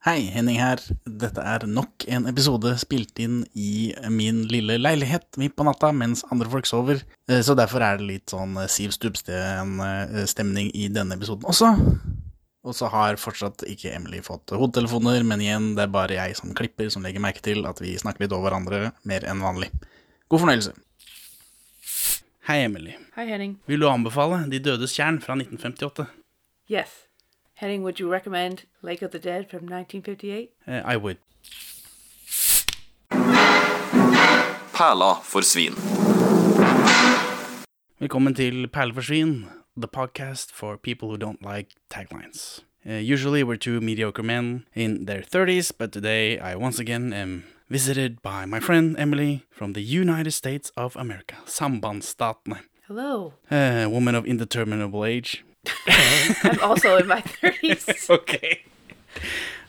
Hei, Henning her. Dette er nok en episode spilt inn i min lille leilighet midt på natta mens andre folk sover, Eh, så derfor er det litt sånn eh, Siv Stubsten-stemning i denne episoden også. Og så har fortsatt ikke Emily fått hodetelefoner, men igjen, det er bare jeg som klipper som legger merke til at vi snakker litt over hverandre mer enn vanlig. God fornøyelse. Hei, Emily. Hei, Henning. Vil du anbefale De dødes tjern fra 1958? Yes. Henning, would you recommend Lake of the Dead from 1958? Eh, I would. Perle for svin. Velkommen til Perle for svin, the podcast for people who don't like taglines. Uh, usually we're two mediocre men in their 30s, but today I once again am visited by my friend Emily from the United States of America, Sambandsstatene. Hello. A woman of indeterminable age. I'm also in my 30s. okay.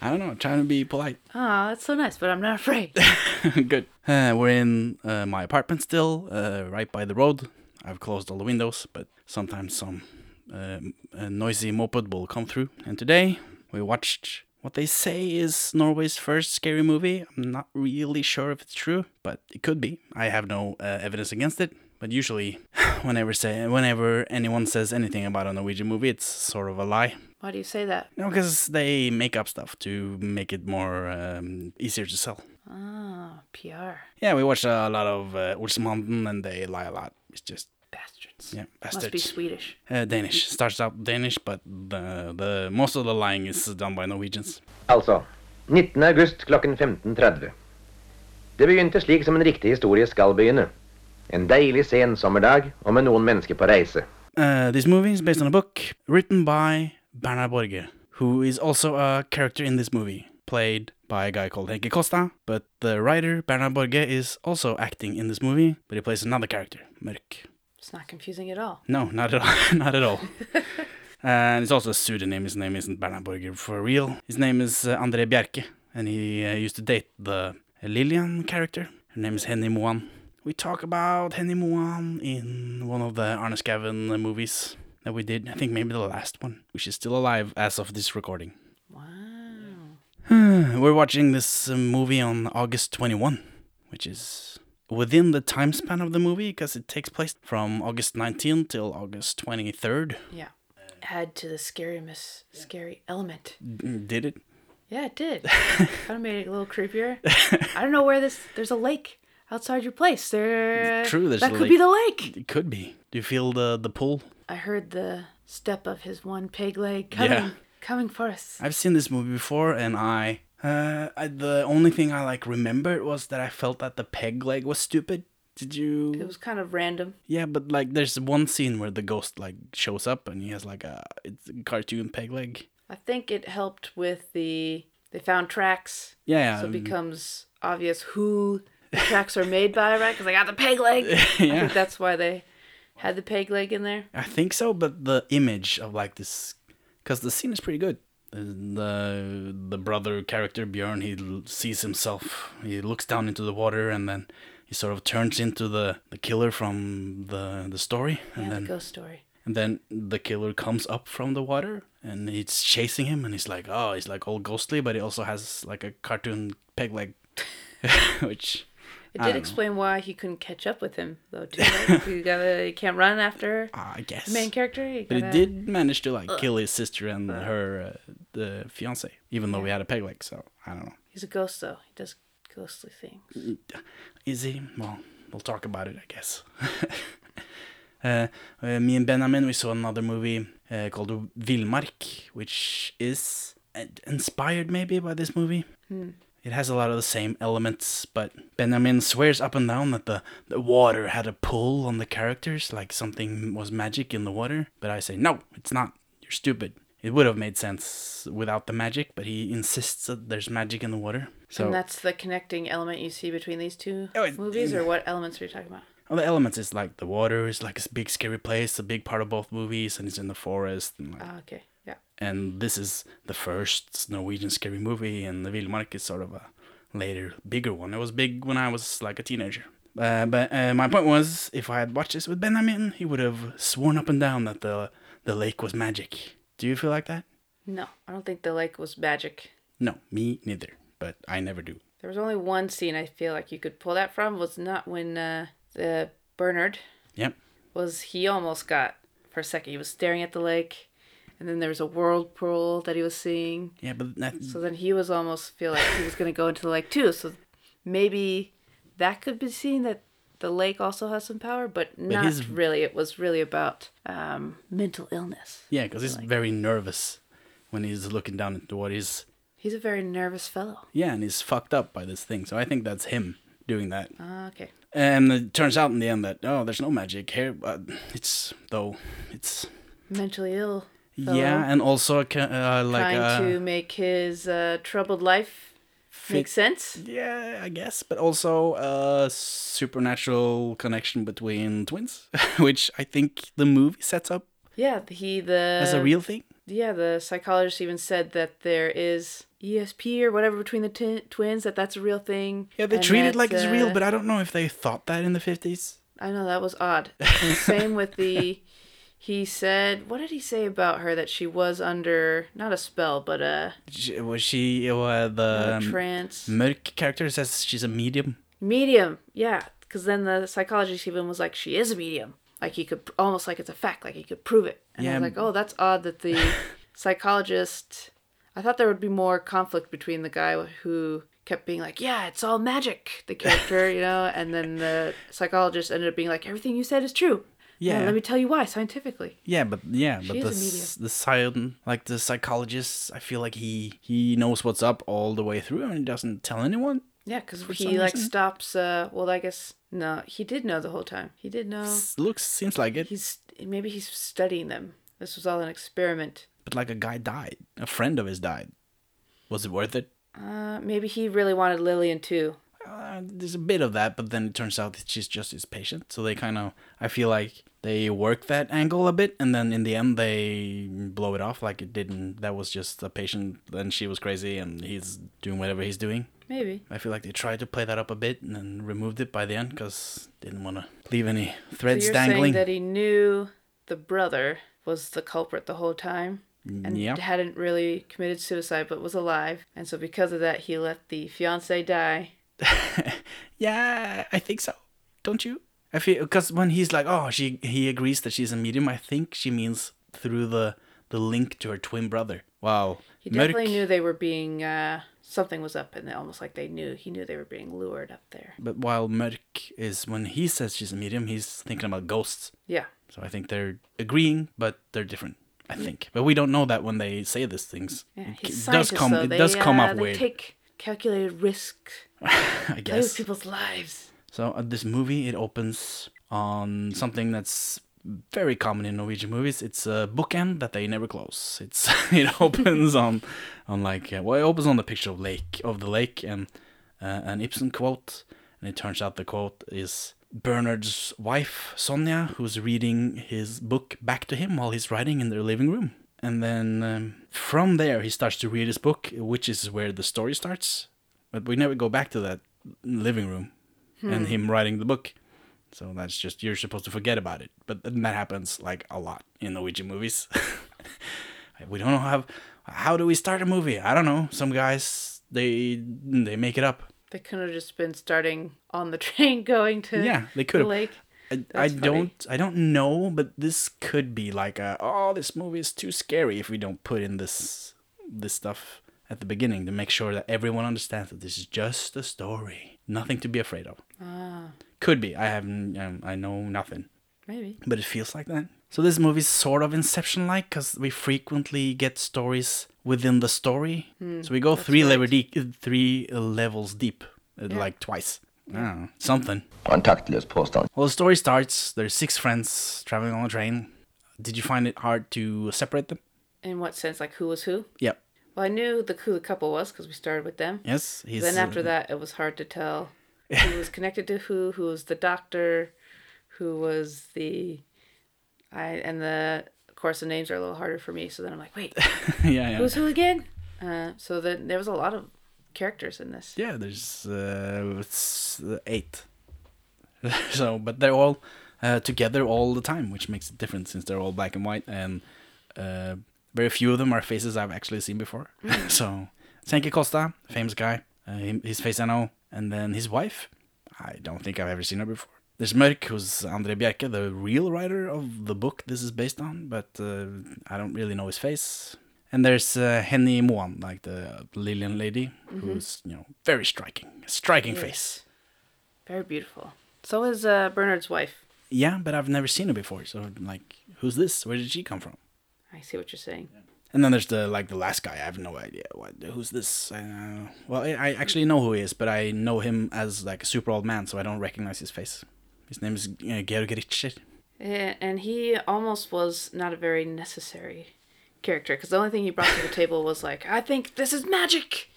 I don't know, I'm trying to be polite. Ah, that's so nice, but I'm not afraid. Good. Uh, we're in uh, my apartment still, uh, right by the road. I've closed all the windows, but sometimes some um, noisy moped will come through. And today we watched what they say is Norway's first scary movie. I'm not really sure if it's true, but it could be. I have no uh, evidence against it. But usually, whenever say whenever anyone says anything about a Norwegian movie, it's sort of a lie. Why do you say that? No, because they make up stuff to make it more um, easier to sell. Ah, PR. Yeah, we watch a lot of uh, Olsenbanden, and they lie a lot. It's just Bastards. yeah, bastards. Must be bastards. Swedish. Uh, Danish starts out Danish, but the the most of the lying is done by Norwegians. Altså, 19. august klokken 15.30. Det begynte slik som en riktig historie skal begynne. En deilig sen sommerdag og med noen mennesker på reise. Uh, this movie is based on a book written by Bernard Borge, who is also a character in this movie, played by a guy called Henke Costa. But the writer Bernard Borge is also acting in this movie, but he plays another character, Mørk. It's not confusing at all. No, not at all. not at all. and it's also a pseudonym. His name isn't Bernard Borger for real. His name is uh, André Bjerke, and he uh, used to date the Lillian character. Her name is Henny Moan. We talk about Henny Moan in one of the Arne uh, movies that we did. I think maybe the last one, which is still alive as of this recording. Wow. We're watching this movie on August 21, which is within the time span of the movie because it takes place from August 19th till August 23rd. Yeah. Add to the scary miss scary element. Mm, Did it? Yeah, it did. kind of made it a little creepier. I don't know where this. There's a lake outside your place. There. True, there's that a could be the lake. It could be. Do you feel the the pull? I heard the step of his one peg leg coming, Yeah. coming for us. I've seen this movie before, and I, uh, I the only thing I like remembered was that I felt that the peg leg was stupid. Did you? It was kind of random. Yeah, but like, there's one scene where the ghost like shows up, and he has like a it's a cartoon peg leg. I think it helped with the they found tracks, Yeah, so it becomes obvious who the tracks are made by, right? Because I got the peg leg. I think that's why they had the peg leg in there. I think so, but the image of like this, because the scene is pretty good. Uh, the the brother character Björn, he sees himself. He looks down into the water, and then he sort of turns into the, the killer from the the story, and Yeah, then the ghost story. and then the killer comes up from the water, and he's chasing him, and he's like, oh, he's like all ghostly, but he also has like a cartoon peg leg, which It did don't know. explain why he couldn't catch up with him though. Too. Right? you gotta, you can't run after I guess the main character. You But it did manage to like kill his sister and her uh, the fiance, even though we had a peg leg. So I don't know. He's a ghost though. He does ghostly things. Is he? Well, we'll talk about it, I guess. uh, uh, me and Benjamin, we saw another movie uh, called Villmark, which is uh, inspired maybe by this movie. It has a lot of the same elements, but Benjamin swears up and down that the, the water had a pull on the characters, like something was magic in the water. But I say, no, it's not. You're stupid. It would have made sense without the magic, but he insists that there's magic in the water. So and that's the connecting element you see between these two Oh, it- movies, or what elements are you talking about? Well, the elements is like the water is like a big scary place, a big part of both movies, and it's in the forest. And, like, Ah, okay, yeah. and this is the first Norwegian scary movie, and the Villmark is sort of a later, bigger one. It was big when I was like a teenager. Uh, but uh, my point was, if I had watched this with Benjamin, he would have sworn up and down that the the lake was magic. Do you feel like that? No, I don't think the lake was magic. No, me neither. But I never do. There was only one scene I feel like you could pull that from was not when uh, the Bernard Yep. was he almost got for a second he was staring at the lake, and then there was a whirlpool that he was seeing. Yeah, but that, So then he was almost feel like he was gonna go into the lake too. So maybe that could be seen that the lake also has some power, but not his- really. It was really about um, mental illness. yeah, because he's very nervous when he's looking down at the water. He's He's a very nervous fellow. yeah, and he's fucked up by this thing. So I think that's him doing that. Ah, okay. And it turns out in the end that oh, there's no magic here. But it's though it's Mentally ill. Fellow yeah, and also ca- uh, like trying uh, to make his uh, troubled life make sense. Yeah, I guess, but also a supernatural connection between twins, which I think the movie sets up Yeah, he the as a real thing. yeah the psychologist even said that there is ESP or whatever between the t- twins that that's a real thing. Yeah, they treat it like it's real, uh, but I don't know if they thought that in the fifties. I know that was odd. Same with the. He said, what did he say about her? That she was under not a spell, but a, Was she uh, the um, trance Mørk character says she's a medium? medium. Yeah, because then the psychologist even was like, she is a medium. Like he could almost like it's a fact, like he could prove it. And I Yeah. was like, oh, that's odd that the psychologist. I thought there would be more conflict between the guy who kept being like, yeah, it's all magic, the character, you know, and then the psychologist ended up being like, everything you said is true. Yeah. let me tell you why scientifically. Yeah, but yeah, but the the science, like the psychologist, I feel like he he knows what's up all the way through and he doesn't tell anyone. Yeah, because he like reason. stops. Uh, well, I guess no, he did know the whole time. He did know. S- Looks seems like it, He's maybe he's studying them. This was all an experiment. but like a guy died, a friend of his died. Was it worth it? Uh, maybe he really wanted Lillian too. Uh, there's a bit of that, but then it turns out that she's just his patient. So they kind of, I feel like they work that angle a bit, and then in the end they blow it off like it didn't. That was just a patient, and she was crazy, and he's doing whatever he's doing. Maybe. I feel like they tried to play that up a bit and then removed it by the end because didn't want to leave any So threads you're dangling. saying that he knew the brother was the culprit the whole time and yeah. hadn't really committed suicide but was alive, and so because of that he let the fiance die. yeah, I think so. Don't you? I feel because when he's like, oh, she he agrees that she's a medium. I think she means through the the link to her twin brother. Wow. He definitely knew they were being uh, something was up, and they, almost like they knew he knew they were being lured up there. But while Mørk is when he says she's a medium, he's thinking about ghosts. Yeah. So I think they're agreeing, but they're different. I think, but we don't know that when they say these things. Yeah, it does come. though. It They, does come uh, up they weird. take calculated risks, I guess. people's lives. So uh, this movie it opens on something that's very common in Norwegian movies. It's a bookend that they never close. It's it opens on on like uh, well it opens on the picture of lake of the lake and uh, an Ibsen quote, and it turns out the quote is Bernard's wife Sonja who's reading his book back to him while he's writing in their living room. And then um, from there he starts to read his book, which is where the story starts. But we never go back to that living room and hmm. him writing the book. So that's just you're supposed to forget about it. But then that happens like a lot in Norwegian movies. we don't know how how do we start a movie? I don't know. Some guys they they make it up. They could have just been starting on the train going to Yeah, they could the have. lake. I, I don't I don't know, but this could be like a oh this movie is too scary if we don't put in this this stuff at the beginning to make sure that everyone understands that this is just a story, nothing to be afraid of. Ah, Could be. I haven't. Um, I know nothing. maybe. but it feels like that. So this movie's sort of Inception-like because we frequently get stories within the story. so we go three right. level deep, three levels deep, uh, Yeah. like twice. I don't know, something. Kontaktløs påstand. Well, the story starts. There's six friends traveling on a train. Did you find it hard to separate them? In what sense? Like who was who? Yep. Well, I knew the who the couple was because we started with them. Yes. He's, then after uh, that, it was hard to tell who was connected to who, who was the doctor, who was the, I and the of course the names are a little harder for me. So then I'm like, wait, yeah, yeah. who's who again? Uh, so then there was a lot of characters in this. Yeah, there's uh, it's, uh, eight. so, but they're all uh, together all the time, which makes a difference since they're all black and white, and uh, very few of them are faces I've actually seen before. so Henki Kolstad, famous guy. Uh, his face I know. And then his wife. I don't think I've ever seen her before. There's Mørk, who's André Bjerke, the real writer of the book this is based on, but uh, I don't really know his face. And there's uh, Henny Moan, like the Lillian lady, who's, you know, very striking. Striking face. Very beautiful. So is uh, Bernard's wife. Yeah, but I've never seen her before, so, like, who's this? Where did she come from? I see what you're saying. And then there's the like the last guy. I have no idea what who's this. Uh, well, I, I actually know who he is, but I know him as like a super old man, so I don't recognize his face. His name is uh, Georg Richter. Eh, And he almost was not a very necessary character because the only thing he brought to the table was like, I think this is magic.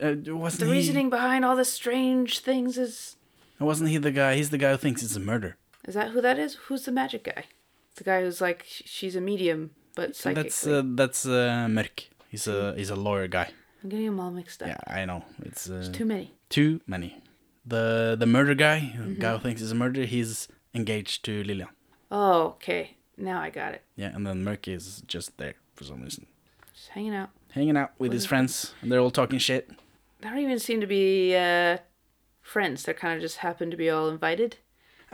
Uh, wasn't The he? reasoning behind all the strange things is. Wasn't he the guy? He's the guy who thinks it's a murder. Is that who that is? Who's the magic guy? The guy who's like, she's a medium, but psychically. That's uh, that's uh, Mørk. He's a he's a lawyer guy. I'm getting them all mixed up. Yeah, I know. It's uh, Too many. too many. The the murder guy, Mm-hmm. guy who thinks it's a murder, he's engaged to Lillian. Oh, okay. Now I got it. Yeah, and then Mørk is just there for some reason, Just hanging out. hanging out with his friends, and they're all talking shit. They don't even seem to be uh, friends. They're kind of just happen to be all invited.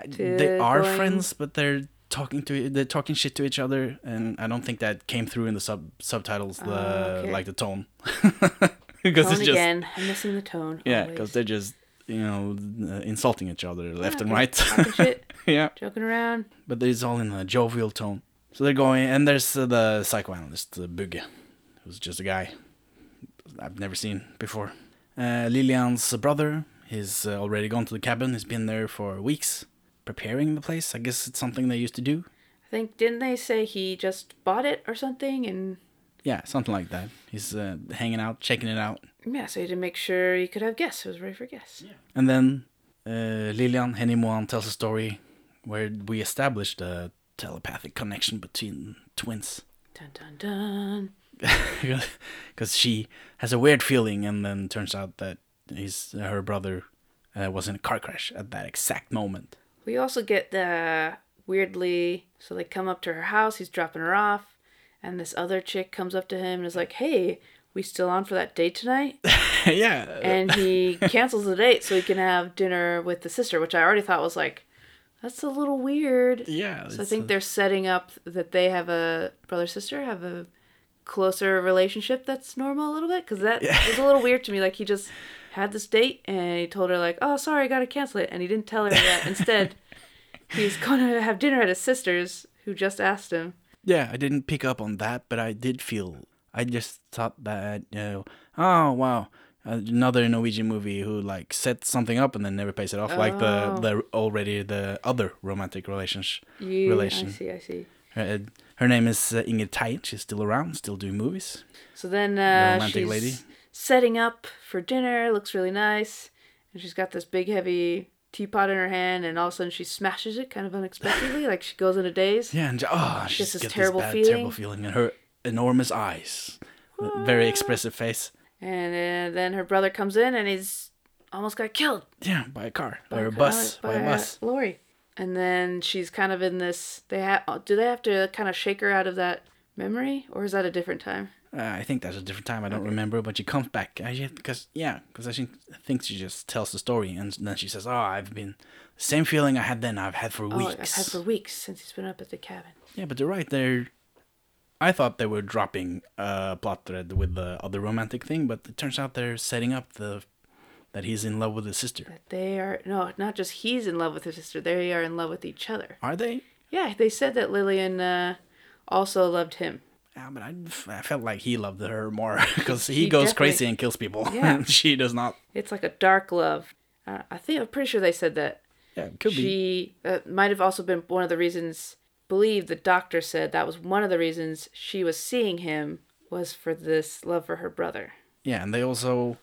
they are going- friends, but they're talking to they're talking shit to each other, and I don't think that came through in the sub subtitles, the Oh, okay. like the tone, because it's just again. I'm missing the tone. yeah, because they're just you know uh, insulting each other left and right. Talking shit, yeah, joking around. but it's all in a jovial tone. So they're going, and there's uh, the psychoanalyst uh, Bugge, who's just a guy I've never seen before. Uh, Lillian's brother, he's uh, already gone to the cabin. He's been there for weeks, preparing the place. I guess it's something they used to do. I think didn't they say he just bought it or something? And Yeah, something like that. He's uh, hanging out, checking it out, yeah, so he to make sure he could have guests. It was ready for guests. Yeah. and then uh, Lilian Henny Moan tells a story where we established a telepathic connection between twins. Dun dun dun. because she has a weird feeling, and then turns out that his her brother uh, was in a car crash at that exact moment. We also get the weirdly. So they come up to her house. He's dropping her off, and this other chick comes up to him and is like, "Hey, we still on for that date tonight?" yeah, and he cancels the date so he can have dinner with the sister, which I already thought was like, that's a little weird. yeah. So I think uh, they're setting up that they have a brother sister have a closer relationship that's normal a little bit because that was a little weird to me. Like he just had this date and he told her like, "Oh, sorry, I gotta cancel it," and he didn't tell her that. Instead, he's gonna have dinner at his sister's, who just asked him. yeah. I didn't pick up on that, but I did feel. I just thought that you know, oh wow, another Norwegian movie who like sets something up and then never pays it off, like the Oh. the already the other romantic relationship. You, Relation. I see, I see. Her, her name is uh, Inger Tein. She's still around, still doing movies. So then uh, romantic she's lady. Setting up for dinner. Looks really nice, and she's got this big heavy teapot in her hand, and all of a sudden she smashes it kind of unexpectedly, like she goes in a daze. Yeah, and oh, she just this gets terrible bad, feeling. terrible feeling in her enormous eyes, very expressive face. And uh, then her brother comes in, and he's almost got killed Yeah, by a car, by by a a bus, car- by a bus. lorry. And then she's kind of in this. They have. Do they have to kind of shake her out of that memory, or is that a different time? Uh, I think that's a different time. I don't remember, but she comes back. Because yeah, because I think I think she just tells the story, and then she says, "Oh, I've been same feeling I had then. I've had for Oh, weeks." I've had for weeks since he's been up at the cabin. Yeah, but you're right. They're. I thought they were dropping a plot thread with the other romantic thing, but it turns out they're setting up the that he's in love with his sister. That they are no, not just he's in love with his sister. They are in love with each other. Are they? Yeah, they said that Lillian uh, also loved him. Yeah, but I, I felt like he loved her more because he, He goes crazy and kills people. Yeah. and she does not. It's like a dark love. Uh, I think I'm pretty sure they said that. Yeah, could be. she that might have also been one of the reasons. Believe the doctor said that was one of the reasons she was seeing him was for this love for her brother. Yeah, and they also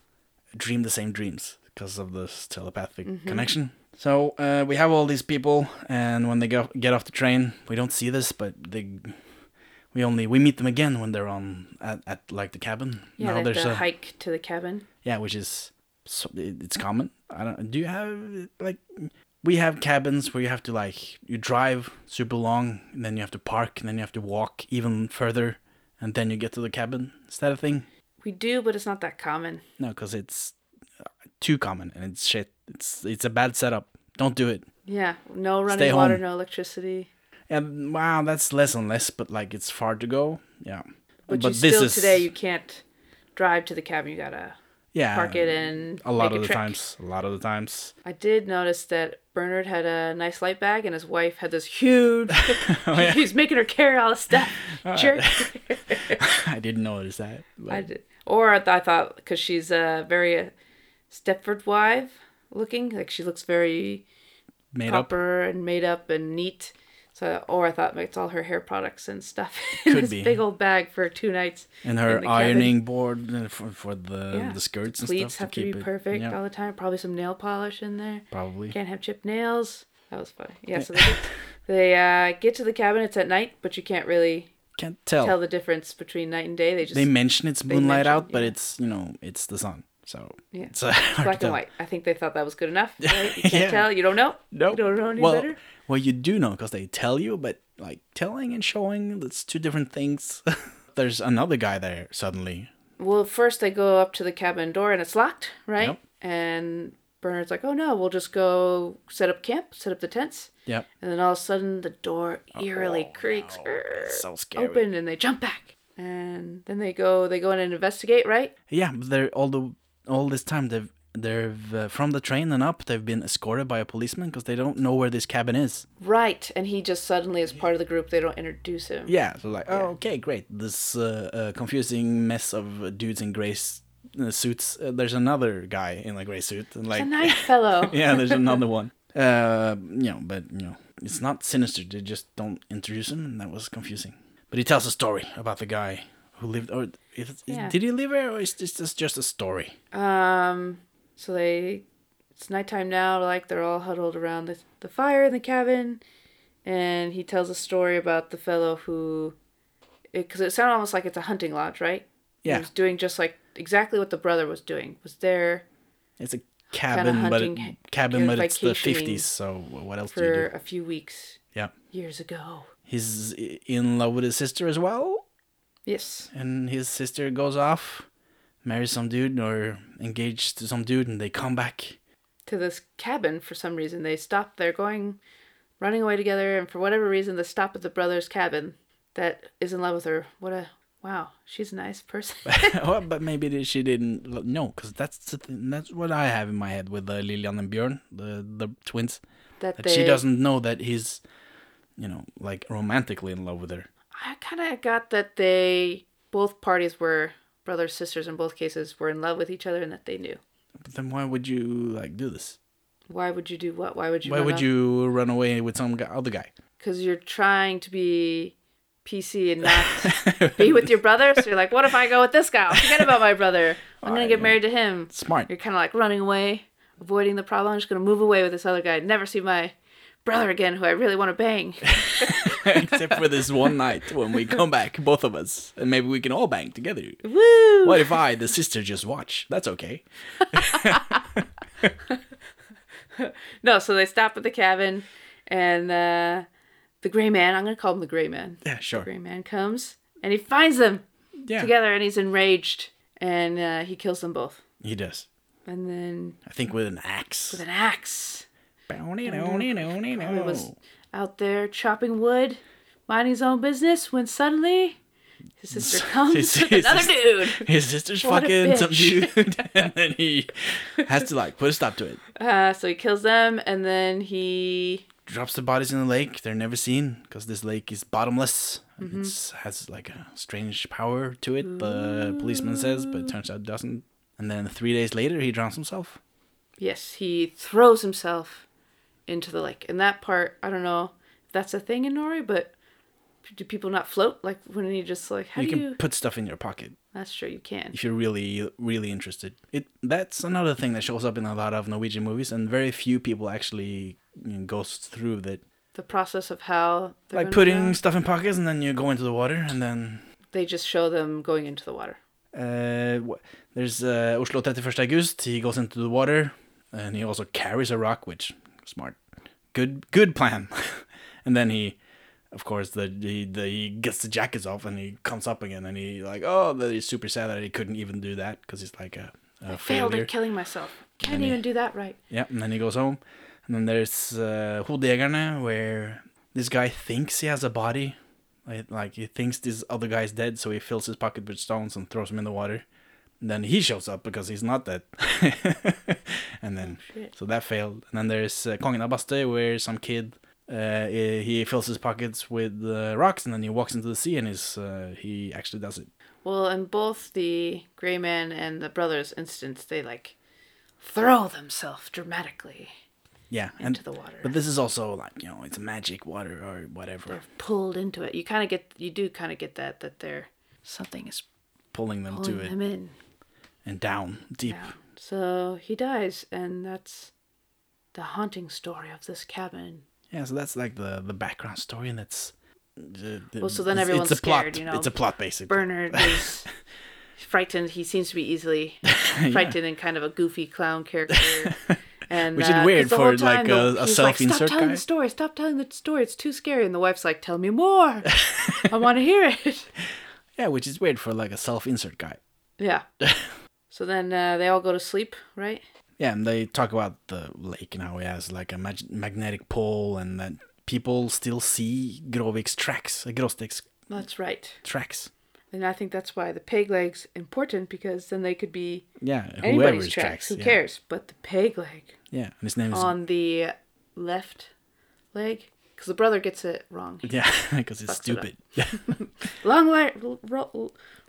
dream the same dreams because of this telepathic Mm-hmm. connection. So uh, we have all these people, and when they go get off the train, we don't see this, but they we only we meet them again when they're on at, at like the cabin. Yeah, Now there's to a hike to the cabin. yeah, which is so, it- it's common. I don't. Do you have like we have cabins where you have to like you drive super long, and then you have to park, and then you have to walk even further, and then you get to the cabin. Is that a thing? We do, but it's not that common. No, because it's uh, too common and it's shit. It's it's a bad setup. Don't do it. Yeah, no running Stay water, home. no electricity. And wow, that's less and less, but like it's far to go. Yeah. But, you still today you can't drive to the cabin. You gotta yeah park it and a lot of the trek. times. A lot of the times. I did notice that Bernard had a nice light bag, and his wife had this huge. Oh, He's making her carry all the stuff. Jerk. I didn't notice that. but- I did. Or I, th- I thought because she's uh, very uh, Stepford wife looking, like she looks very made up. proper and made up and neat. So, or I thought it's all her hair products and stuff in Could this be. big old bag for two nights. And her in the cabin. ironing board uh, for, for the Yeah. the skirts and Pleats stuff have to be it- perfect yeah, all the time. Probably some nail polish in there. probably. Can't have chipped nails. That was funny. Yeah, so they, get, they uh, get to the cabin. It's at night, but you can't really Can't tell. tell the difference between night and day. They just they mention it's moonlight mention, out, but it's you know it's the sun. So Yeah. it's uh, black and white. I think they thought that was good enough. Right? You can't Yeah. tell. You don't know. No, You don't know any well, better. Well, you do know because they tell you, but like telling and showing, that's two different things. There's another guy there suddenly. Well, first they go up to the cabin door and it's locked, right? Yep. And Bernard's like, "Oh no, we'll just go set up camp, set up the tents." Yep. And then all of a sudden the door eerily Oh, creaks, no, so scary. open, and they jump back. And then they go, they go in and investigate, right? Yeah, they're all the all this time they've they've uh, from the train and up they've been escorted by a policeman because they don't know where this cabin is. Right. And he just suddenly is part of the group. They don't introduce him. Yeah, so like, oh, okay, great. This uh, uh, confusing mess of dudes in gray s- uh, suits. Uh, there's another guy in a gray suit, and like, It's a nice fellow. yeah, there's another one. Uh, you know, but you know, it's not sinister. They just don't introduce him, and that was confusing. But he tells a story about the guy who lived. Or it's, Yeah. did he live there, or is this just- just a story? Um, so they, it's nighttime now. Like they're all huddled around the the fire in the cabin, and he tells a story about the fellow who, because it, sounded almost like it's a hunting lodge, right? He Yeah. was doing just like exactly what the brother was doing. Was there It's a cabin, but it, cabin, but it's the fifties. So what else do you for do? a few weeks Yeah, years ago. he's in love with his sister as well. Yes. and his sister goes off, marries some dude or engaged to some dude, and they come back. To this cabin for some reason. They stop. They're going, running away together, and for whatever reason, they stop at the brother's cabin that is in love with her. What a wow! She's a nice person. well, but maybe she didn't know, because that's the thing, that's what I have in my head with uh, Lilian and Björn, the the twins. that That they. she doesn't know that he's, you know, like romantically in love with her. I kind of got that they both parties were brothers sisters in both cases were in love with each other and that they knew. But then why would you like do this? Why would you do what? Why would you? Why would you run away with some guy, other guy? Because you're trying to be PC and not be with your brother. So you're like, what if I go with this guy? I'll forget about my brother. I'm gonna get married to him. Smart. You're kind of like running away, avoiding the problem. I'm just gonna move away with this other guy. Never see my brother again, who I really want to bang. Except for this one night when we come back, both of us, and maybe we can all bang together. Woo! What if I, the sister, just watch? That's okay. No, so they stop at the cabin, and uh, the gray man. I'm gonna call him the gray man. Yeah, sure. The gray man comes and he finds them Yeah, together, and he's enraged, and uh, he kills them both. he does. And then I think with an axe. with an axe, He was out there chopping wood, minding his own business, when suddenly his sister comes His- with his another sis- dude. His sister's What fucking some dude, and then he has to like put a stop to it. Uh, so he kills them, and then he Drops the bodies in the lake. They're never seen because this lake is bottomless. Mm-hmm. It has like a strange power to it. The policeman says, but it turns out it doesn't. And then three days later, he drowns himself. yes he throws himself into the lake. And that part, I don't know if that's a thing in Norway, but do people not float? Like when you just like how you do can you? put stuff in your pocket That's true, you can. if you're really, really interested. It that's another thing that shows up in a lot of Norwegian movies, and very few people actually you know, goes through that. The process of how Like putting drown, stuff in pockets, and then you go into the water, and then they just show them going into the water. uh, there's uh, Oslo 31st August. He goes into the water, and he also carries a rock, which smart, good, good plan. and then he of course, the, the, the he gets the jackets off and he comes up again and he like, oh, that he's super sad that he couldn't even do that because he's like a, a Failed failure. at killing myself. Can't And he- even do that right. Yeah, and then he goes home. And then there's uh, where this guy thinks he has a body. Like, like, he thinks this other guy's dead, so he fills his pocket with stones and throws him in the water. And then he shows up because he's not dead. and then, shit. so that failed. And then there's uh, Kongen av Bastøy, where some kid, uh, he fills his pockets with uh, rocks, and then he walks into the sea, and he's, uh, he actually does it. Well, in both the Gray Man and the Brothers instance, they like throw themselves dramatically Yeah, and into the water. but this is also like you know it's magic water or whatever they're pulled into it. You kind of get, you do kind of get that that they're something is pulling them pulling to it them in. And down deep. down. So he dies, and that's the haunting story of this cabin. Yeah, so that's like the the background story, and that's. The, the, Well, so then everyone's it's a plot. scared, you know. It's a plot, basically. Bernard is frightened. He seems to be easily frightened and kind of a goofy clown character. And Which is uh, weird 'cause the for, like, the- a- a self-insert Stop telling guy." the story. Stop telling the story. It's too scary. And the wife's like, "Tell me more. I want to hear it." Yeah, which is weird for like a self-insert guy. Yeah. So then uh, they all go to sleep, right? Yeah, and they talk about the lake and how it has like a mag- magnetic pole, and that people still see Grovik's tracks, uh, Grostek's That's right. tracks. And I think that's why the peg leg's important because then they could be Yeah, anybody's whoever's tracks. Who yeah. cares? But the peg leg Yeah, and his name is on the left leg, because the brother gets it wrong. yeah, because it's it stupid. Yeah, Long leg,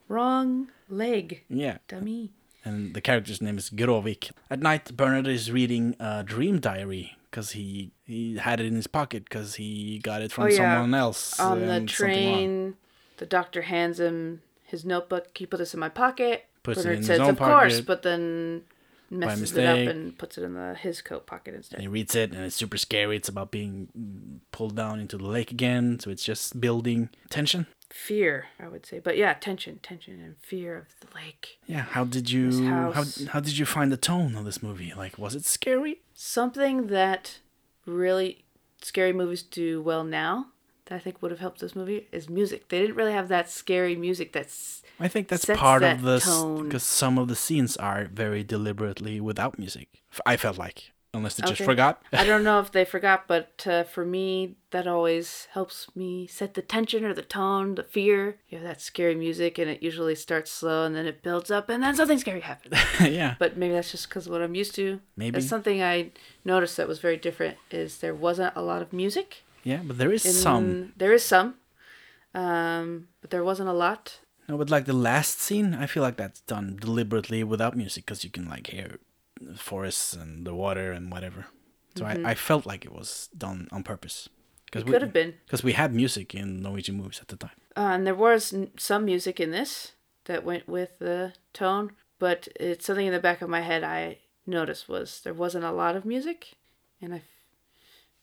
wrong leg, yeah. dummy. And the character's name is Grovik. At night, Bernard is reading a dream diary because he he had it in his pocket because he got it from Oh, yeah. someone else On the and something wrong. train, the doctor hands him his notebook. He put this in my pocket. Puts it Bernard in his says, own "Of course," but then messes it up and puts it in the his coat pocket instead. And he reads it, and it's super scary. It's about being pulled down into the lake again, so it's just building tension. Fear, I would say, but yeah, tension, tension, and fear of the lake. Yeah, how did you how how did you find the tone of this movie? Like, was it scary? Something that really scary movies do well now that I think would have helped this movie is music. They didn't really have that scary music that's I think that's part that of this because some of the scenes are very deliberately without music. I felt like, unless they just forgot. I don't know if they forgot, but uh, for me, that always helps me set the tension or the tone, the fear. You have that scary music, and it usually starts slow, and then it builds up, and then something scary happens. yeah, but maybe that's just because what I'm used to. Maybe. That's something I noticed that was very different. Is there wasn't a lot of music. yeah, but there is In, some. There is some, um, but there wasn't a lot. No, but like the last scene, I feel like that's done deliberately without music because you can like hear forests and the water and whatever. So I, I felt like it was done on purpose. Because Mm-hmm. Could have been. Because we had music in Norwegian movies at the time. Uh, and there was some music in this that went with the tone, but it's something in the back of my head I noticed was there wasn't a lot of music, and I f-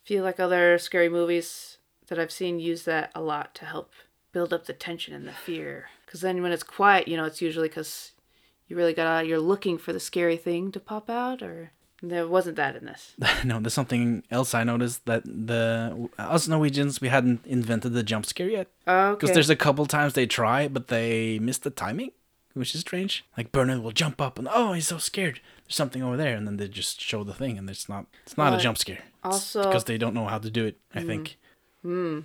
feel like other scary movies that I've seen use that a lot to help build up the tension and the fear. Because then when it's quiet, you know, it's usually because you really got you're looking for the scary thing to pop out, or there wasn't that in this. no, there's something else I noticed that the us Norwegians we hadn't invented the jump scare yet. Okay. Because there's a couple times they try, but they miss the timing, which is strange. Like Bernard will jump up and oh, he's so scared. There's something over there, and then they just show the thing, and it's not. It's not a jump scare. also- because they don't know how to do it. I think. Hmm. Hmm.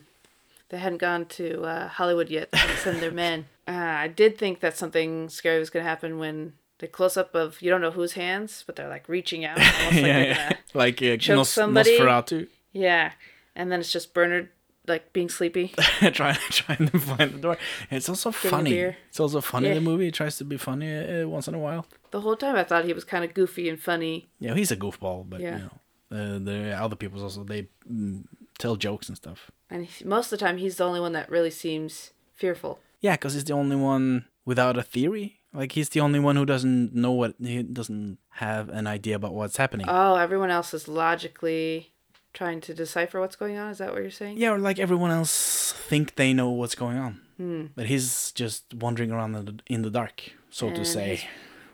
They hadn't gone to uh, Hollywood yet to send their men. Uh, I did think that something scary was going to happen when the close up of you don't know whose hands, but they're like reaching out, almost like yeah, they're yeah. like uh, choke Nos- somebody. Nosferatu yeah. And then it's just Bernard like being sleepy. trying trying to find the door. It's also a funny. It's also funny. Yeah. The movie it tries to be funny uh, once in a while. The whole time I thought he was kind of goofy and funny. Yeah, he's a goofball, but Yeah. you know, uh, the other people's also they mm, tell jokes and stuff. And he, most of the time he's the only one that really seems fearful. Yeah, because he's the only one without a theory. Like he's the only one who doesn't know what he doesn't have an idea about what's happening. Oh, everyone else is logically trying to decipher what's going on. Is that what you're saying? yeah, or like everyone else think they know what's going on, Hmm. but he's just wandering around in the, in the dark, so to say. his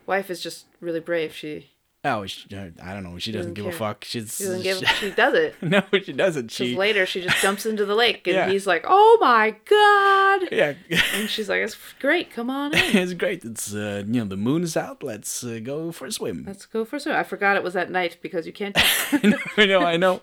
wife is just really brave. She Oh, she, I don't know. She doesn't, doesn't give a fuck. She's She doesn't give. She does it. no, she doesn't. She later she just jumps into the lake and Yeah. he's like, "Oh my god!" yeah. And she's like, "It's great. Come on in. it's great. It's uh, you know the moon is out. Let's uh, go for a swim. Let's go for a swim." I forgot it was at night because you can't. I know, I know,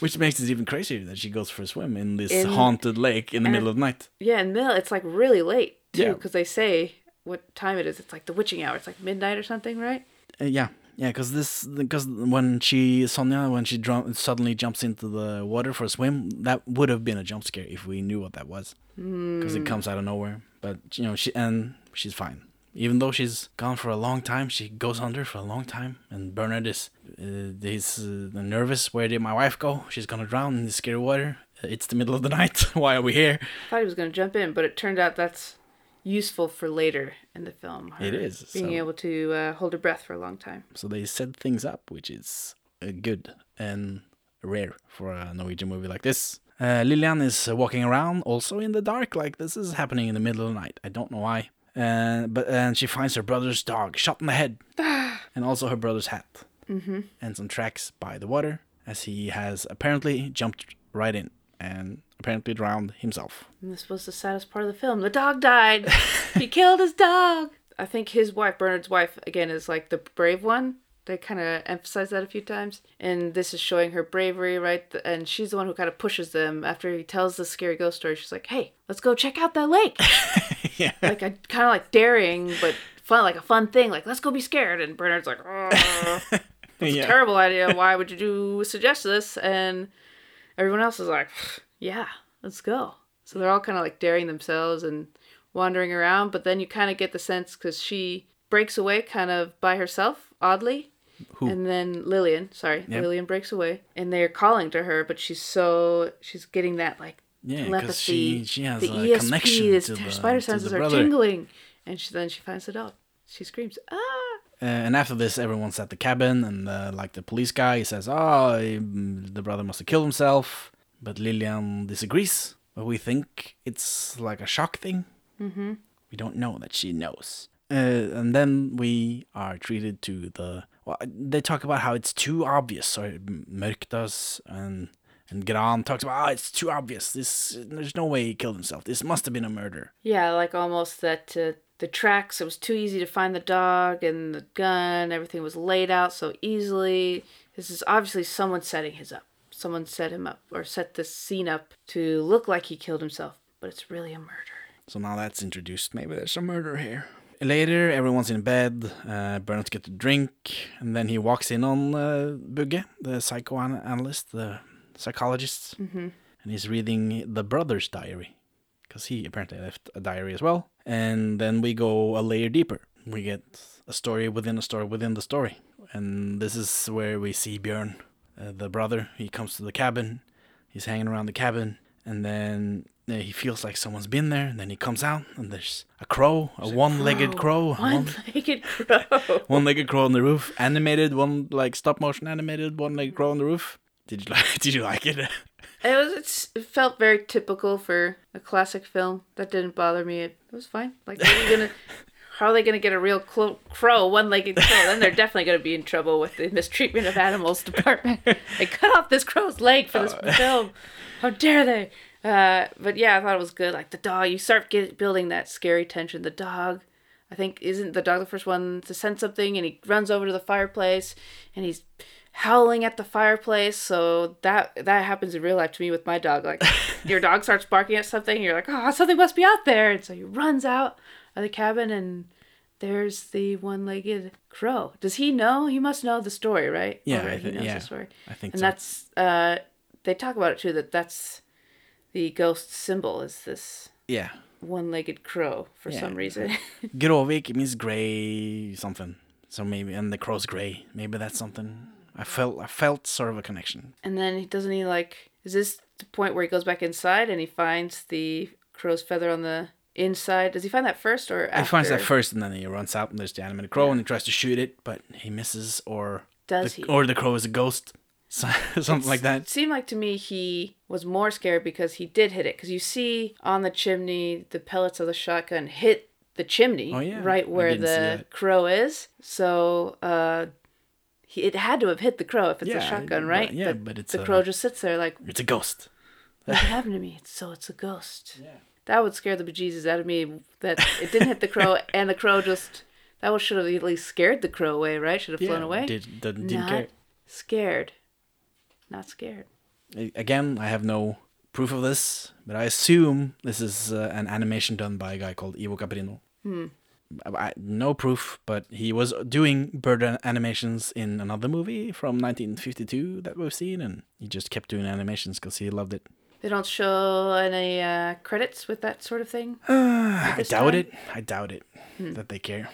Which makes it even crazier that she goes for a swim in this In- haunted lake in the middle of the night. yeah, and middle, it's like really late too Yeah. because they say what time it is. It's like the witching hour. It's like midnight or something, right? Uh, yeah, yeah, because this, because when she Sonia, when she drum, suddenly jumps into the water for a swim, that would have been a jump scare if we knew what that was, because it comes out of nowhere. But you know, she and she's fine. Even though she's gone for a long time, she goes under for a long time. And Bernard is, uh, he's uh, nervous. Where did my wife go? She's gonna drown in the scary water. It's the middle of the night. Why are we here? I thought he was going to jump in, but it turned out that's useful for later in the film. It is, being so- able to uh, hold her breath for a long time. So they set things up, which is uh, good and rare for a Norwegian movie like this. Uh, Lillian is uh, walking around also in the dark, like this is happening in the middle of the night. I don't know why. Uh, but and she finds her brother's dog shot in the head, and also her brother's hat, mm-hmm. and some tracks by the water, as he has apparently jumped right in and apparently drowned himself. And this was the saddest part of the film. The dog died. he killed his dog. I think his wife, Bernard's wife, again, is like the brave one. They kind of emphasize that a few times. And this is showing her bravery, right? And she's the one who kind of pushes them after he tells the scary ghost story. She's like, hey, let's go check out that lake. yeah, like, I kind of like daring, but fun, like a fun thing. Like, let's go be scared. And Bernard's like, oh, yeah. terrible idea. Why would you do suggest this? And everyone else is like, yeah, let's go. So they're all kind of like daring themselves and wandering around. But then you kind of get the sense because she breaks away kind of by herself, oddly. Who? And then Lillian, sorry, Yep. Lillian breaks away, and they're calling to her, but she's so she's getting that like Yeah, 'cause telepathy. she- she has the a ESP, connection to her the- spider senses are brother. tingling, and she then she finds the dog. She screams, ah! Uh, and after this, everyone's at the cabin, and uh, like the police guy, he says, "Oh, um, the brother must have killed himself." But Lillian disagrees. But we think it's like a shock thing. Mm-hmm. We don't know that she knows. Uh, and then we are treated to the. Well, they talk about how it's too obvious. So Mørk does, and and Gran talks about, "Oh, it's too obvious. This, there's no way he killed himself. This must have been a murder." Yeah, like almost that uh, the tracks, it was too easy to find the dog and the gun, everything was laid out so easily. This is obviously someone setting his up. Someone set him up or set this scene up to look like he killed himself, but it's really a murder. So now that's introduced. Maybe there's a murder here. Later, everyone's in bed. Uh, Bernard gets a drink, and then he walks in on uh, Bugge, the psychoanalyst, the psychologist, mm-hmm. and he's reading the brother's diary because he apparently left a diary as well. And then we go a layer deeper. We get a story within a story within the story, and this is where we see Björn, uh, the brother. He comes to the cabin. He's hanging around the cabin, and then uh, he feels like someone's been there. And then he comes out, and there's a crow, a one-legged crow, one- One-legged crow. one-legged crow on the roof, animated one like stop motion animated one-legged crow on the roof. Did you like? Did you like it? It was. It's, it felt very typical for a classic film. That didn't bother me. It, was fine. Like, how are you gonna? How are they gonna get a real clo- crow, one-legged crow? Then they're definitely gonna be in trouble with the mistreatment of animals department. they cut off this crow's leg for this film. How dare they? Uh, but yeah, I thought it was good. Like the dog, you start get, building that scary tension. The dog, I think, isn't the dog the first one to sense something, and he runs over to the fireplace, and he's howling at the fireplace. So that that happens in real life to me with my dog. Like your dog starts barking at something, and you're like, oh, something must be out there, and so he runs out of the cabin, and there's the one-legged crow. Does he know? He must know the story, right? Yeah, Already I he thi- knows yeah, the story. I think and so. that's uh, they talk about it too. That that's the ghost symbol is this Yeah, one-legged crow for Yeah. some reason. Grovik means gray something. So maybe and the crow's gray. Maybe that's something. I felt I felt sort of a connection. and then he doesn't he like is this the point where he goes back inside and he finds the crow's feather on the inside? Does he find that first or after? He finds that first, and then he runs out, and there's the animated crow, and he tries to shoot it, but he misses, or Does the, he? or the crow is a ghost, so, something like that. It seemed like to me he was more scared because he did hit it. Because you see on the chimney the pellets of the shotgun hit the chimney Oh, yeah. right where the crow is. So uh, he, it had to have hit the crow if it's Yeah, a shotgun, but- right? yeah, but it's the a- crow just sits there like, It's a ghost. what happened to me? So it's a ghost. Yeah. That would scare the bejesus out of me. That it didn't hit the crow, and the crow just that was should have at least scared the crow away, right? Should have flown away. Did, did, didn't Not care. scared. Not scared. Again, I have no proof of this, but I assume this is uh, an animation done by a guy called Ivo Caprino. Hmm. I, no proof, but he was doing bird animations in another movie from 1952 that we've seen, and he just kept doing animations because he loved it. They don't show any uh, credits with that sort of thing. I doubt time? it. I doubt it that they care.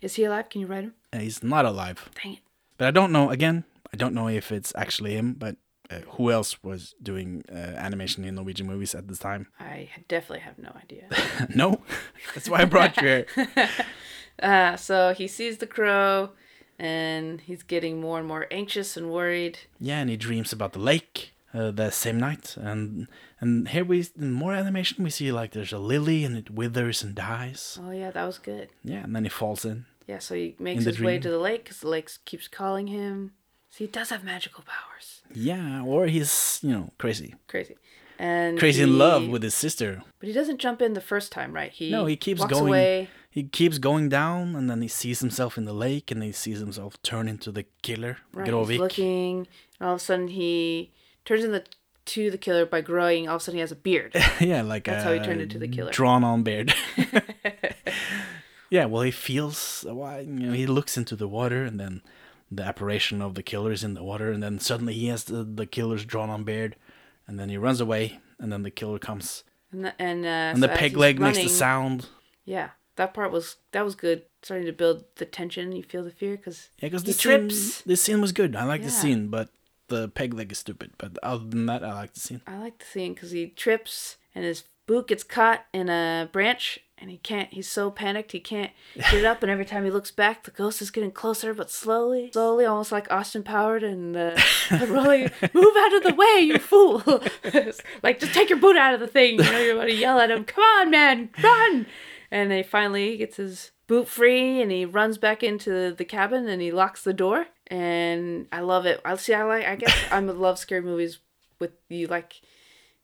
Is he alive? Can you write him? Uh, he's not alive. Dang it. But I don't know. Again, I don't know if it's actually him. But uh, who else was doing uh, animation in Norwegian movies at this time? I definitely have no idea. no, that's why I brought you here. uh, so he sees the crow, and he's getting more and more anxious and worried. Yeah, and he dreams about the lake uh, the same night, and and here we in more animation we see like there's a lily and it withers and dies. Oh yeah, that was good. Yeah, and then he falls in. Yeah, so he makes his way to the lake because the lake keeps calling him. So he does have magical powers. Yeah, or he's you know crazy, Crazy. And crazy in love with his sister. But he doesn't jump in the first time, right? He No, he keeps going. away. He keeps going down, and then he sees himself in the lake, and he sees himself turn into the killer, Right, he's looking, and all of a sudden he turns into to the killer by growing. All of a sudden he has a beard. yeah, like That's a how he turned into the killer. Drawn on beard. yeah, well, he feels. Uh, why you know, he looks into the water, and then the apparition of the killer is in the water, and then suddenly he has the, the killer's drawn on beard, and then he runs away, and then the killer comes, And the, and, uh, and so the peg leg makes the sound. Yeah, that part was that was good. Starting to build the tension. You feel the fear because Yeah, because he the scene, trips. this scene was good. I like the scene, but the peg leg is stupid. But other than that, I like the scene. I like the scene because he trips and his boot gets caught in a branch and he can't. He's so panicked he can't get it up. And every time he looks back, the ghost is getting closer, but slowly, slowly, almost like Austin Powers and uh, rolling. Move out of the way, you fool! like just take your boot out of the thing. You know you're about to yell at him. Come on, man, run! And then he finally gets his boot free and he runs back into the cabin and he locks the door. And I love it. I see. I like. I guess I love scary movies with you like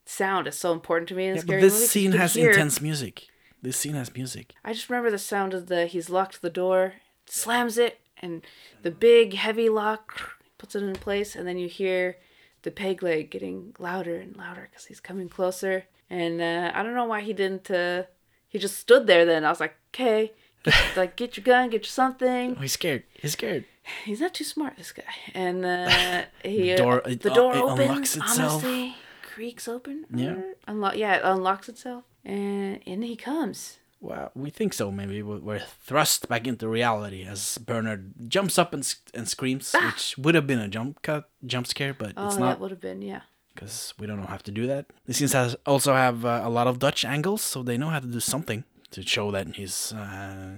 sound is so important to me in Yeah, but this movies. scene has hear- intense music. This scene has music. I just remember the sound of the he's locked the door, slams it, and the big heavy lock puts it in place, and then you hear the peg leg getting louder and louder because he's coming closer. And uh, I don't know why he didn't. Uh, he just stood there. Then I was like, okay, get, like get your gun, get your something. Oh, he's scared. He's scared. He's not too smart, this guy. And uh, he The door- uh, it- the uh, door it opens, unlocks itself. honestly, creaks open. Yeah. unlock. Yeah, it unlocks itself, and in he comes. Well, we think so. Maybe We- we're thrust back into reality as Bernard jumps up and, and screams, which would have been a jump cut, jump scare, but Ah! Oh, it's that not would have been yeah. because we don't know how to do that. The scenes has also have uh, a lot of Dutch angles, so they know how to do something to show that he's uh,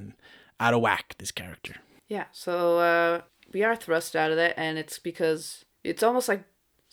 out of whack. This character. Yeah, so uh, we are thrust out of that, and it's because it's almost like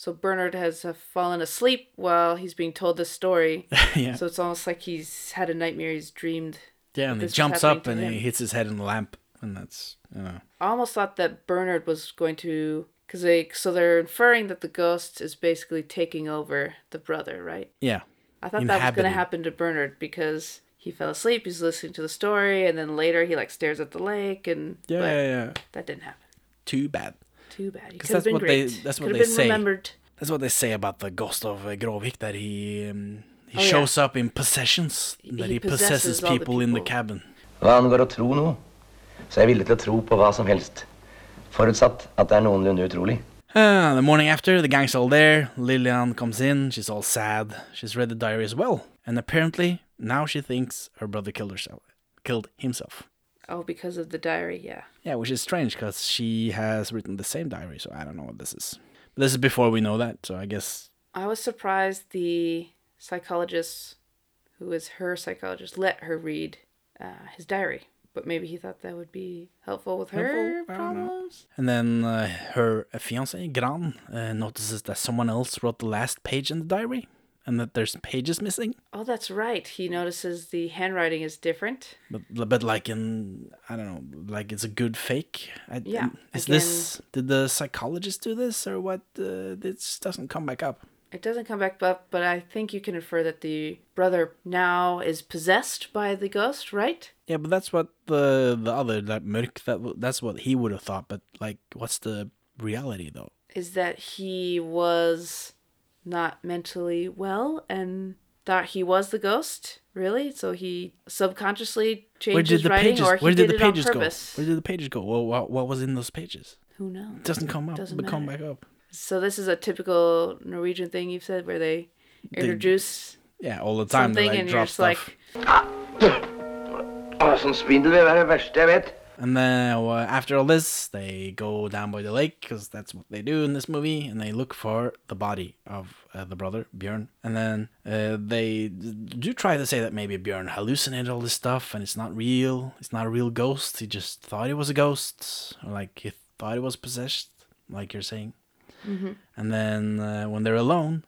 so Bernard has uh, fallen asleep while he's being told this story. yeah. So it's almost like he's had a nightmare. He's dreamed. yeah, and he jumps up and him. he hits his head in the lamp, and that's you know. I almost thought that Bernard was going to, because they so they're inferring that the ghost is basically taking over the brother, right? Yeah. I thought that was going to happen to Bernard because he fell asleep. He's listening to the story, and then later he like stares at the lake, and Yeah, yeah, yeah. that didn't happen. Too bad. Too bad. Because that's, have that's been what they- that's what they have say. remembered. That's what they say about the ghost of uh, Grovik that he um, he Oh, yeah. shows up in possessions that he he, possesses possesses all the people, in the people. cabin. Hva angår å tro noe, så er jeg villig til å tro på hva som helst. Forutsatt at det er noenlunde utrolig. Uh, the morning after, the gang's all there. Lillian comes in. She's all sad. She's read the diary as well, and apparently now she thinks her brother killed herself, killed himself. Oh, because of the diary, yeah. Yeah, which is strange because she has written the same diary, so I don't know what this is. But this is before we know that, so I guess I was surprised the psychologist, who is her psychologist, let her read uh, his diary. But maybe he thought that would be helpful with her Helpful? I don't know. problems. And then uh, her fiance Gran uh, notices that someone else wrote the last page in the diary, and that there's pages missing. Oh, that's right. He notices the handwriting is different. But but like in I don't know, like it's a good fake. I, Yeah, Is again- this did the psychologist do this or what? Uh, this doesn't come back up. It doesn't come back up, but I think you can infer that the brother now is possessed by the ghost, right? Yeah, but that's what the the other that Mørk that that's what he would have thought. But like, what's the reality though? Is that he was not mentally well and thought he was the ghost? Really? So he subconsciously changed Where did his the writing, pages? or he Where did did the it pages on go? purpose? Where did the pages go? Well, what, what was in those pages? Who knows? It doesn't come up. Doesn't but come back up. So this is a typical Norwegian thing you've said, where they introduce Yeah, all the time. They something like and you're drop just stuff. Ah, like, Å, sånn spindel vil er være det verste jeg vet. And then uh, after all this, they go down by the lake because that's what they do in this movie, and they look for the body of uh, the brother Björn. And then uh, they do try to say that maybe Björn hallucinated all this stuff, and it's not real. It's not a real ghost. He just thought it was a ghost, or like he thought it was possessed, like you're saying. And then uh, when they're alone,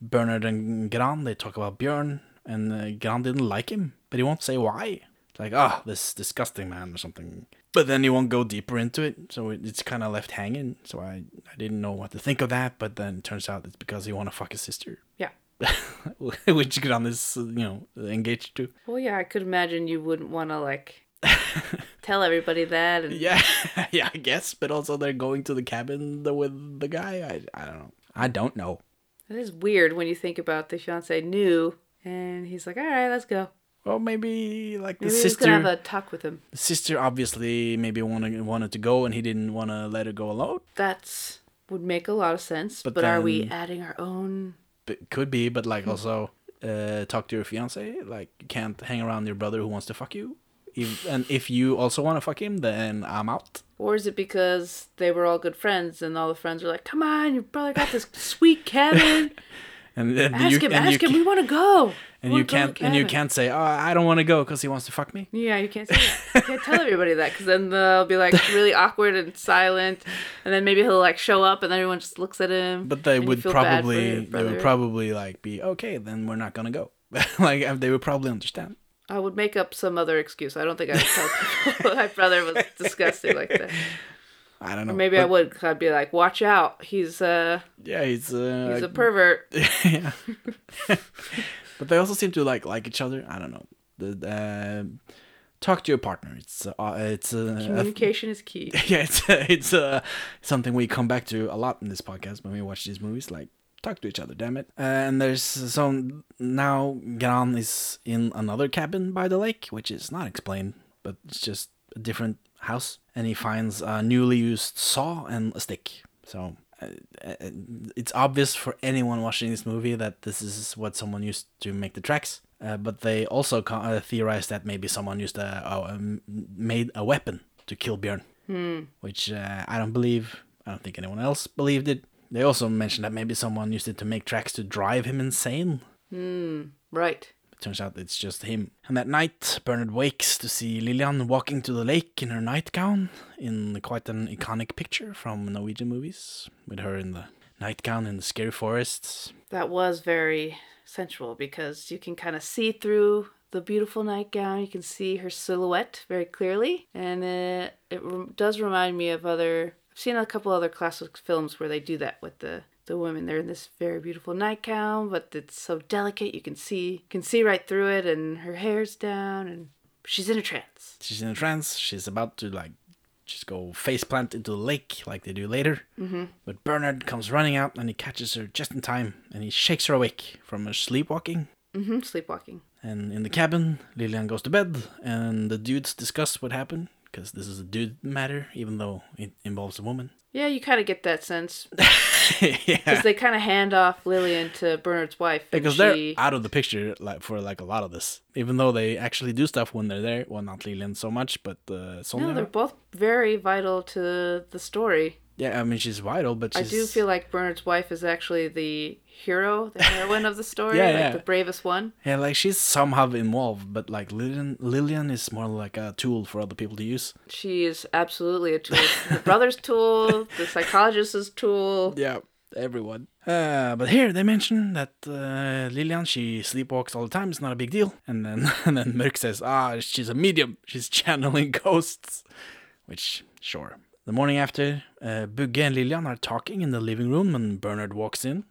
Bernard and Gran they talk about Björn, and uh, Gran didn't like him, but he won't say why. Like, ah, this disgusting man or something. But then he won't go deeper into it, so it's kind of left hanging. So I, I didn't know what to think of that, but then it turns out it's because he want to fuck his sister, yeah. which get on this, you know, engaged to. Well, yeah, I could imagine you wouldn't want to like tell everybody that. And Yeah, yeah, I guess. But also they're going to the cabin with the guy. I, I don't know. I don't know. it is weird when you think about the fiance knew, and he's like, "All right, let's go." Well, maybe like the Maybe he's sister. have a talk with him. The sister obviously maybe wanted wanted to go and he didn't want to let her go alone. That's would make a lot of sense. But But, are we adding our own? But could be, but like also uh, talk to your fiance. Like you can't hang around your brother who wants to fuck you. If, and if you also want to fuck him, then I'm out. Or is it because they were all good friends and all the friends are like, "Come on, your brother got this sweet cabin. And then Ask you, him, and ask you, him. We want to go." and you wanna go to the can't and you can't say, "Oh, I don't want to go because he wants to fuck me." Yeah, you can't say that. You can't tell everybody that because then they'll be like really awkward and silent, and then maybe he'll like show up and then everyone just looks at him. But they would feel bad for your probably they would probably like be okay. Then we're not gonna go. like uh, they would probably understand. I would make up some other excuse. I don't think I would tell people my brother was disgusting like that. I don't know. Or maybe I would. i I'd be like, "Watch out, he's uh Yeah, he's uh, he's a pervert." yeah. but they also seem to like like each other. I don't know. The uh, talk to your partner. It's uh, it's uh, a, Communication is key. yeah, it's it's uh, something we come back to a lot in this podcast when we watch these movies. Like talk to each other, damn it. and there's so now Gran is in another cabin by the lake, which is not explained, but it's just a different house, and he finds a newly used saw and a stick. So. Uh, uh, it's obvious for anyone watching this movie that this is what someone used to make the tracks. Uh, but they also uh, theorize that maybe someone used a, made a weapon to kill Björn which uh, I don't believe. I don't think anyone else believed it. They also mentioned that maybe someone used it to make tracks to drive him insane. Right. Turns out it's just him. And that night, Bernard wakes to see Lillian walking to the lake in her nightgown, in quite an iconic picture from Norwegian movies, with her in the nightgown in the scary forests. That was very sensual because you can kind of see through the beautiful nightgown. You can see her silhouette very clearly, and it it rem- does remind me of other. I've seen a couple other classic films where they do that with the the women. They're in this very beautiful nightgown, but it's so delicate. You can see can see right through it, and her hair's down, and she's in a trance. She's in a trance. She's about to like just go face plant into the lake like they do later. Mm-hmm. But Bernard comes running out and he catches her just in time and he shakes her awake from her sleepwalking. hmm sleepwalking. And in the cabin, Lillian goes to bed and the dudes discuss what happened because this is a dude matter, even though it involves a woman. Yeah, you kind of get that sense yeah. because they kind of hand off Lillian to Bernard's wife. Because she... they're out of the picture like for like a lot of this, even though they actually do stuff when they're there. Well, not Lillian so much, but uh, Sonia. No, they're both very vital to the story. Yeah, I mean she's vital, but I do feel like Bernard's wife is actually the hero, the heroine of the story, Yeah, like yeah. the bravest one. Yeah, like she's somehow involved, but like Lillian, Lillian is more like a tool for other people to use. She is absolutely a tool. the brother's tool, the psychologist's tool. Yeah, everyone. Uh, but here they mention that uh, Lillian she sleepwalks all the time. It's not a big deal. And then and then Mørk says, ah, she's a medium. She's channeling ghosts. Which sure. The morning after, uh, Bugge and Lillian are talking in the living room, and Bernard walks in,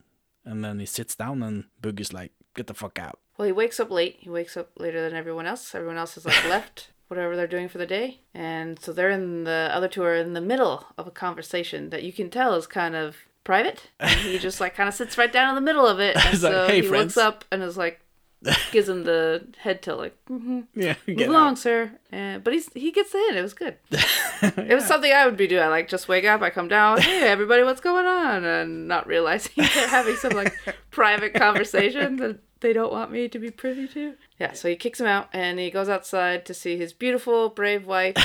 and then he sits down, and Bugge is like, "Get the fuck out." Well, he wakes up late. He wakes up later than everyone else. Everyone else has like left whatever they're doing for the day, and so they're in the other two are in the middle of a conversation that you can tell is kind of private. And he just like kind of sits right down in the middle of it, and He's like, so "Hey, he friends." looks up and is like, gives him the head tilt, like, mm-hmm, Yeah, move along, out. sir. And but he's he gets the hint. It was good. It was something I would be doing. I like just wake up, I come down, hey everybody, what's going on? And not realizing they're having some like private conversation that they don't want me to be privy to. Yeah, so he kicks him out and he goes outside to see his beautiful, brave wife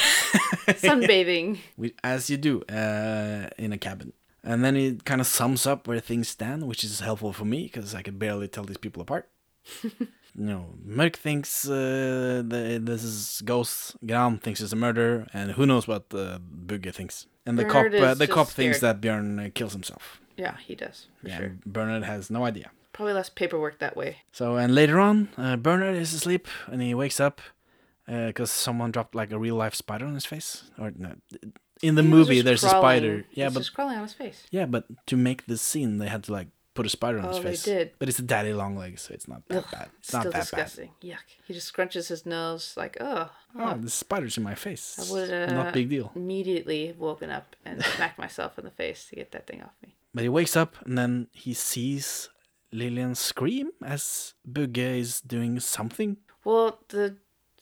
sunbathing. We- as you do uh, in a cabin. And then he kind of sums up where things stand, which is helpful for me because I can barely tell these people apart. you know, Mørk thinks uh, the, this is ghosts. Gran thinks it's a murder, and who knows what uh, Bugge thinks. And the Bernard cop, uh, the cop thinks that Björn uh, kills himself. Yeah, he does. For yeah, sure. Bernard has no idea. Probably less paperwork that way. So, and later on, uh, Bernard is asleep and he wakes up because someone dropped like a real life spider on his face. Or no, in the He movie, there's a spider. Yeah, but just crawling on his face. Yeah, but to make this scene, they had to like put a spider on his Oh, they face. did. But it's a daddy long leg, so it's not that Ugh, bad. It's not Still that disgusting. Yuck. He just scrunches his nose like, oh. bad. Oh, the spider's in my face. I would uh, not big deal. Immediately woken up and smacked myself in the face to get that thing off me. But he wakes up and then he sees Lillian scream as Bugge is doing something. Well, the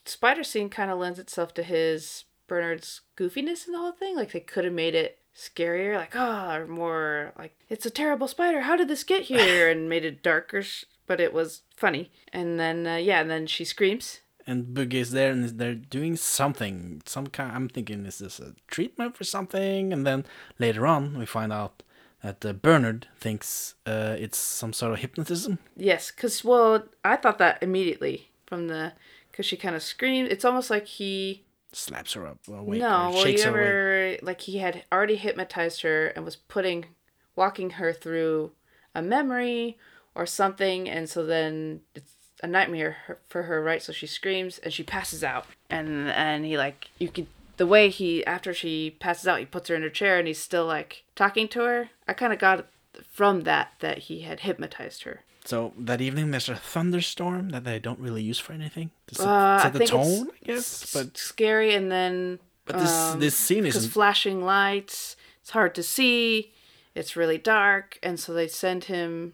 spider scene kind of lends itself to his Bernard's goofiness in the whole thing. Like they could have made it scarier, like oh, or more like it's a terrible spider. How did this get here? and made it darker, but it was funny. And then uh, yeah, and then she screams. And Bugge is there and they're doing something. Some kind. I'm thinking, is this a treatment for something? And then later on, we find out that uh, Bernard thinks uh, it's some sort of hypnotism. Yes, because, well, I thought that immediately from the. Because she kind of screamed. It's almost like he. Slaps her up uh, awake. no, or well, you ever. Like he had already hypnotized her and was putting. walking her through a memory or something. And so then it's a nightmare for her, right? So she screams and she passes out. And, and he, like, you could. The way he, after she passes out, he puts her in her chair and he's still, like, talking to her. I kind of got from that that he had hypnotized her. So that evening, there's a thunderstorm that they don't really use for anything to set, Uh, set I the tone, I guess. But scary and then but this um, this scene isn't. flashing lights it's hard to see it's really dark and so they send him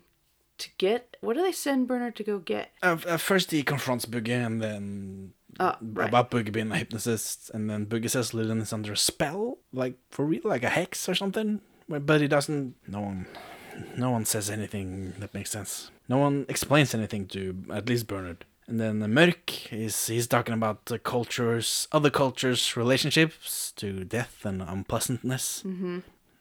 to get what do they send bernard to go get Uh, uh, first, he confronts Bugge, and then oh right. about Bugge being a hypnotist, and then Bugge says Lillian is under a spell, like for real, like a hex or something. But but he doesn't. No one, no one says anything that makes sense. No one explains anything to at least Bernard. And then uh, Mørk is he's talking about the cultures, other cultures' relationships to death and unpleasantness. Mm-hmm.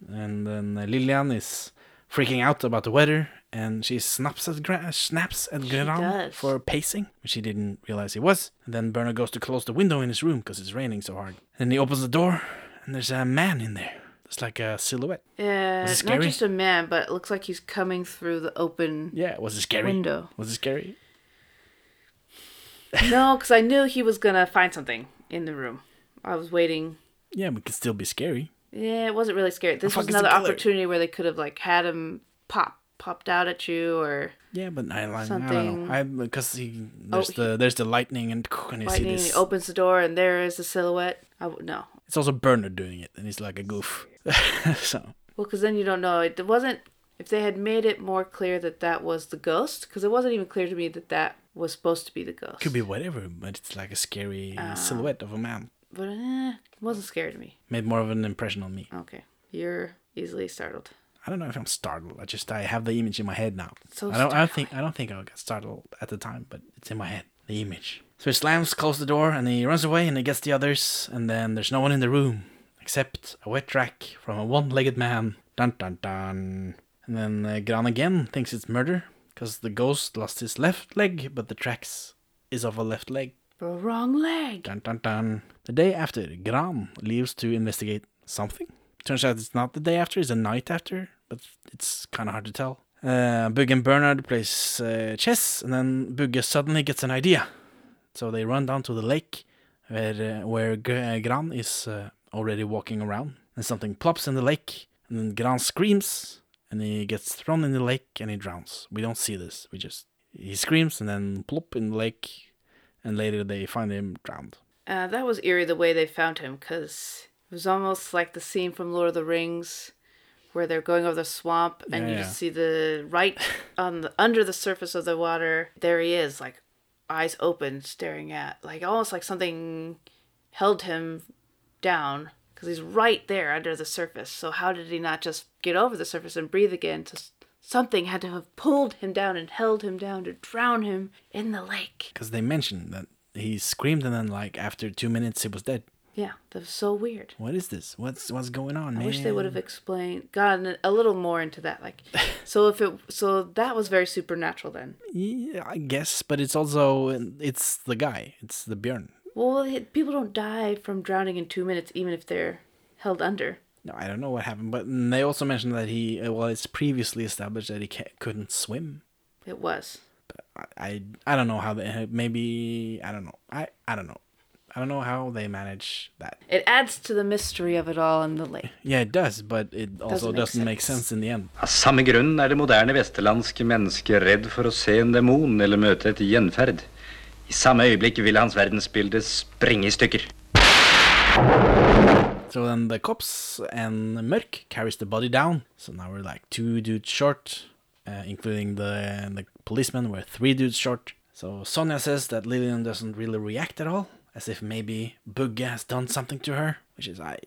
And then Lillian is freaking out about the weather, and she snaps at Gra- snaps at Gran for pacing, which he didn't realize he was. And then Bernard goes to close the window in his room because it's raining so hard. And he opens the door, and there's a man in there. It's like a silhouette. yeah Was it not just a man but it looks like he's coming through the open Yeah, was it scary? Window. Was it scary? no because i knew he was gonna find something in the room i was waiting Yeah, we could still be scary. yeah it wasn't really scary this was another opportunity where they could have like had him pop popped out at you or Yeah, but I, like, I don't Something- know. I because he oh, there's Oh, the there's the lightning and and you see lightning. this. He opens the door and there is the silhouette. I no. It's also Bernard doing it, and he's like a goof. so Well, because then you don't know. It wasn't. If they had made it more clear that that was the ghost, because it wasn't even clear to me that that was supposed to be the ghost. could be whatever, but it's like a scary Ah. silhouette of a man. But eh, it wasn't scary to me. Made more of an impression on me. Okay, you're easily startled. I don't know if I'm startled. I just I have the image in my head now. So I don't. I don't think. I don't think I got startled at the time, but it's in my head. The image. So he slams, closes the door, and he runs away, and he gets the others, and then there's no one in the room except a wet track from a one-legged man. Dun dun dun. And then uh, Gran again thinks it's murder because the ghost lost his left leg, but the tracks is of a left leg. The wrong leg. Dun dun dun. The day after, Gran leaves to investigate something. Turns out it's not the day after; it's the night after. but it's kind of hard to tell. Uh, Bugge and Bernard plays uh, chess, and then Bugge suddenly gets an idea. So they run down to the lake where uh, where uh, Gran is uh, already walking around, and something plops in the lake, and then Gran screams, and he gets thrown in the lake and he drowns. We don't see this. We just he screams and then plop in the lake, and later they find him drowned. Uh, that was eerie the way they found him because it was almost like the scene from Lord of the Rings where they're going over the swamp and Yeah, you yeah. just see the right on the under the surface of the water. There he is, like eyes open, staring at, like almost like something held him down because he's right there under the surface. So how did he not just get over the surface and breathe again? To something had to have pulled him down and held him down to drown him in the lake. Because they mentioned that he screamed, and then like after two minutes he was dead. Yeah, that was so weird. What is this? What's what's going on, I man? wish they would have explained, gotten a little more into that. Like, so if it, so that was very supernatural then. Yeah, I guess, but it's also it's the guy. It's the Björn. Well, people don't die from drowning in two minutes, even if they're held under. No, I don't know what happened, but they also mentioned that he uh, well, it's previously established that he ca- couldn't swim. It was. I, I I don't know how they maybe I don't know I I don't know I don't know how they manage that. It adds to the mystery of it all in the lake. Yeah, it does, but it also make doesn't make sense. sense in the end. Av samme grunn er det moderne vesterlandske mennesket redd for å se en demon eller møte et gjenferd. I samme øyeblikk vil hans verdensbilde sprenge i stykker. So then the cops and Mørk carries the body down. So now we're like two dudes short, uh, including the the policeman. We're three dudes short. So Sonia says that Lillian doesn't really react at all, as if maybe Bugge has done something to her, which is I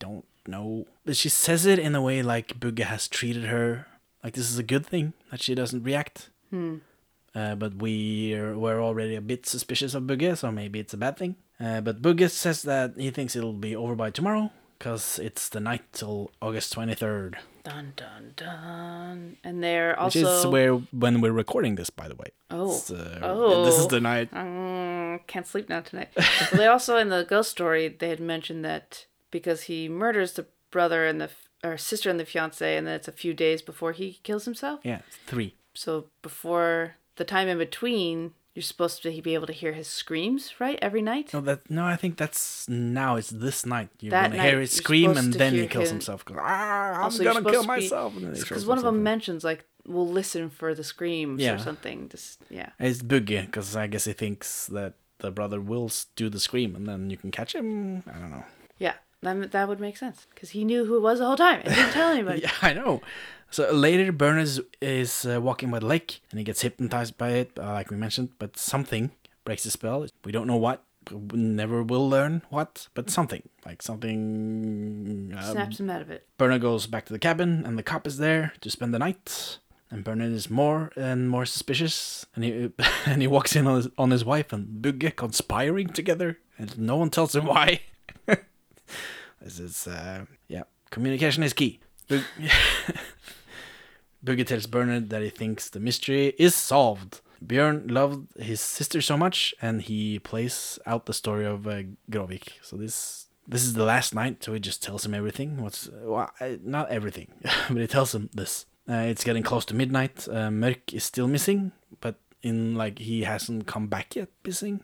don't know. But she says it in a way like Bugge has treated her like this is a good thing that she doesn't react. Uh, but we're, we're already a bit suspicious of Bugge, so maybe it's a bad thing. Uh, but Bugge says that he thinks it'll be over by tomorrow, because it's the night till August 23rd. Dun dun dun. And they're also. Which is where when we're recording this, by the way. Oh. It's, uh, Oh. This is the night. Mm, can't sleep now tonight. they also in the ghost story they had mentioned that because he murders the brother and the or sister and the fiance, and then it's a few days before he kills himself. Yeah, three. So before the time in between, you're supposed to be able to hear his screams, right? Every night. No, that no, I think that's now. It's this night. You're That gonna hear his scream, and then he kills him- himself. Goes, ah, I'm gonna kill be- myself. and then he Because one of them mentions like we'll listen for the screams Yeah. or something. Just yeah. It's Bugge because I guess he thinks that the brother will do the scream, and then you can catch him. I don't know. That, that would make sense because he knew who it was the whole time and didn't tell anybody. Yeah, I know. So later, Bernard is, uh, walking by the lake and he gets hypnotized by it, uh, like we mentioned. But something breaks the spell. We don't know what. We never will learn what, but something like something. Uh, Snaps him out of it. Bernard goes back to the cabin, and the cop is there to spend the night. And Bernard is more and more suspicious, and he and he walks in on his, on his wife and Bugge conspiring together, and no one tells him why. this is uh, yeah, communication is key. Bugge tells Bernard that he thinks the mystery is solved. Björn loved his sister so much, and he plays out the story of uh, Grovik. So this this is the last night, so he just tells him everything. What's well, not everything, but he tells him this. Uh, it's getting close to midnight. Uh, Mørk is still missing, but in like he hasn't come back yet, missing,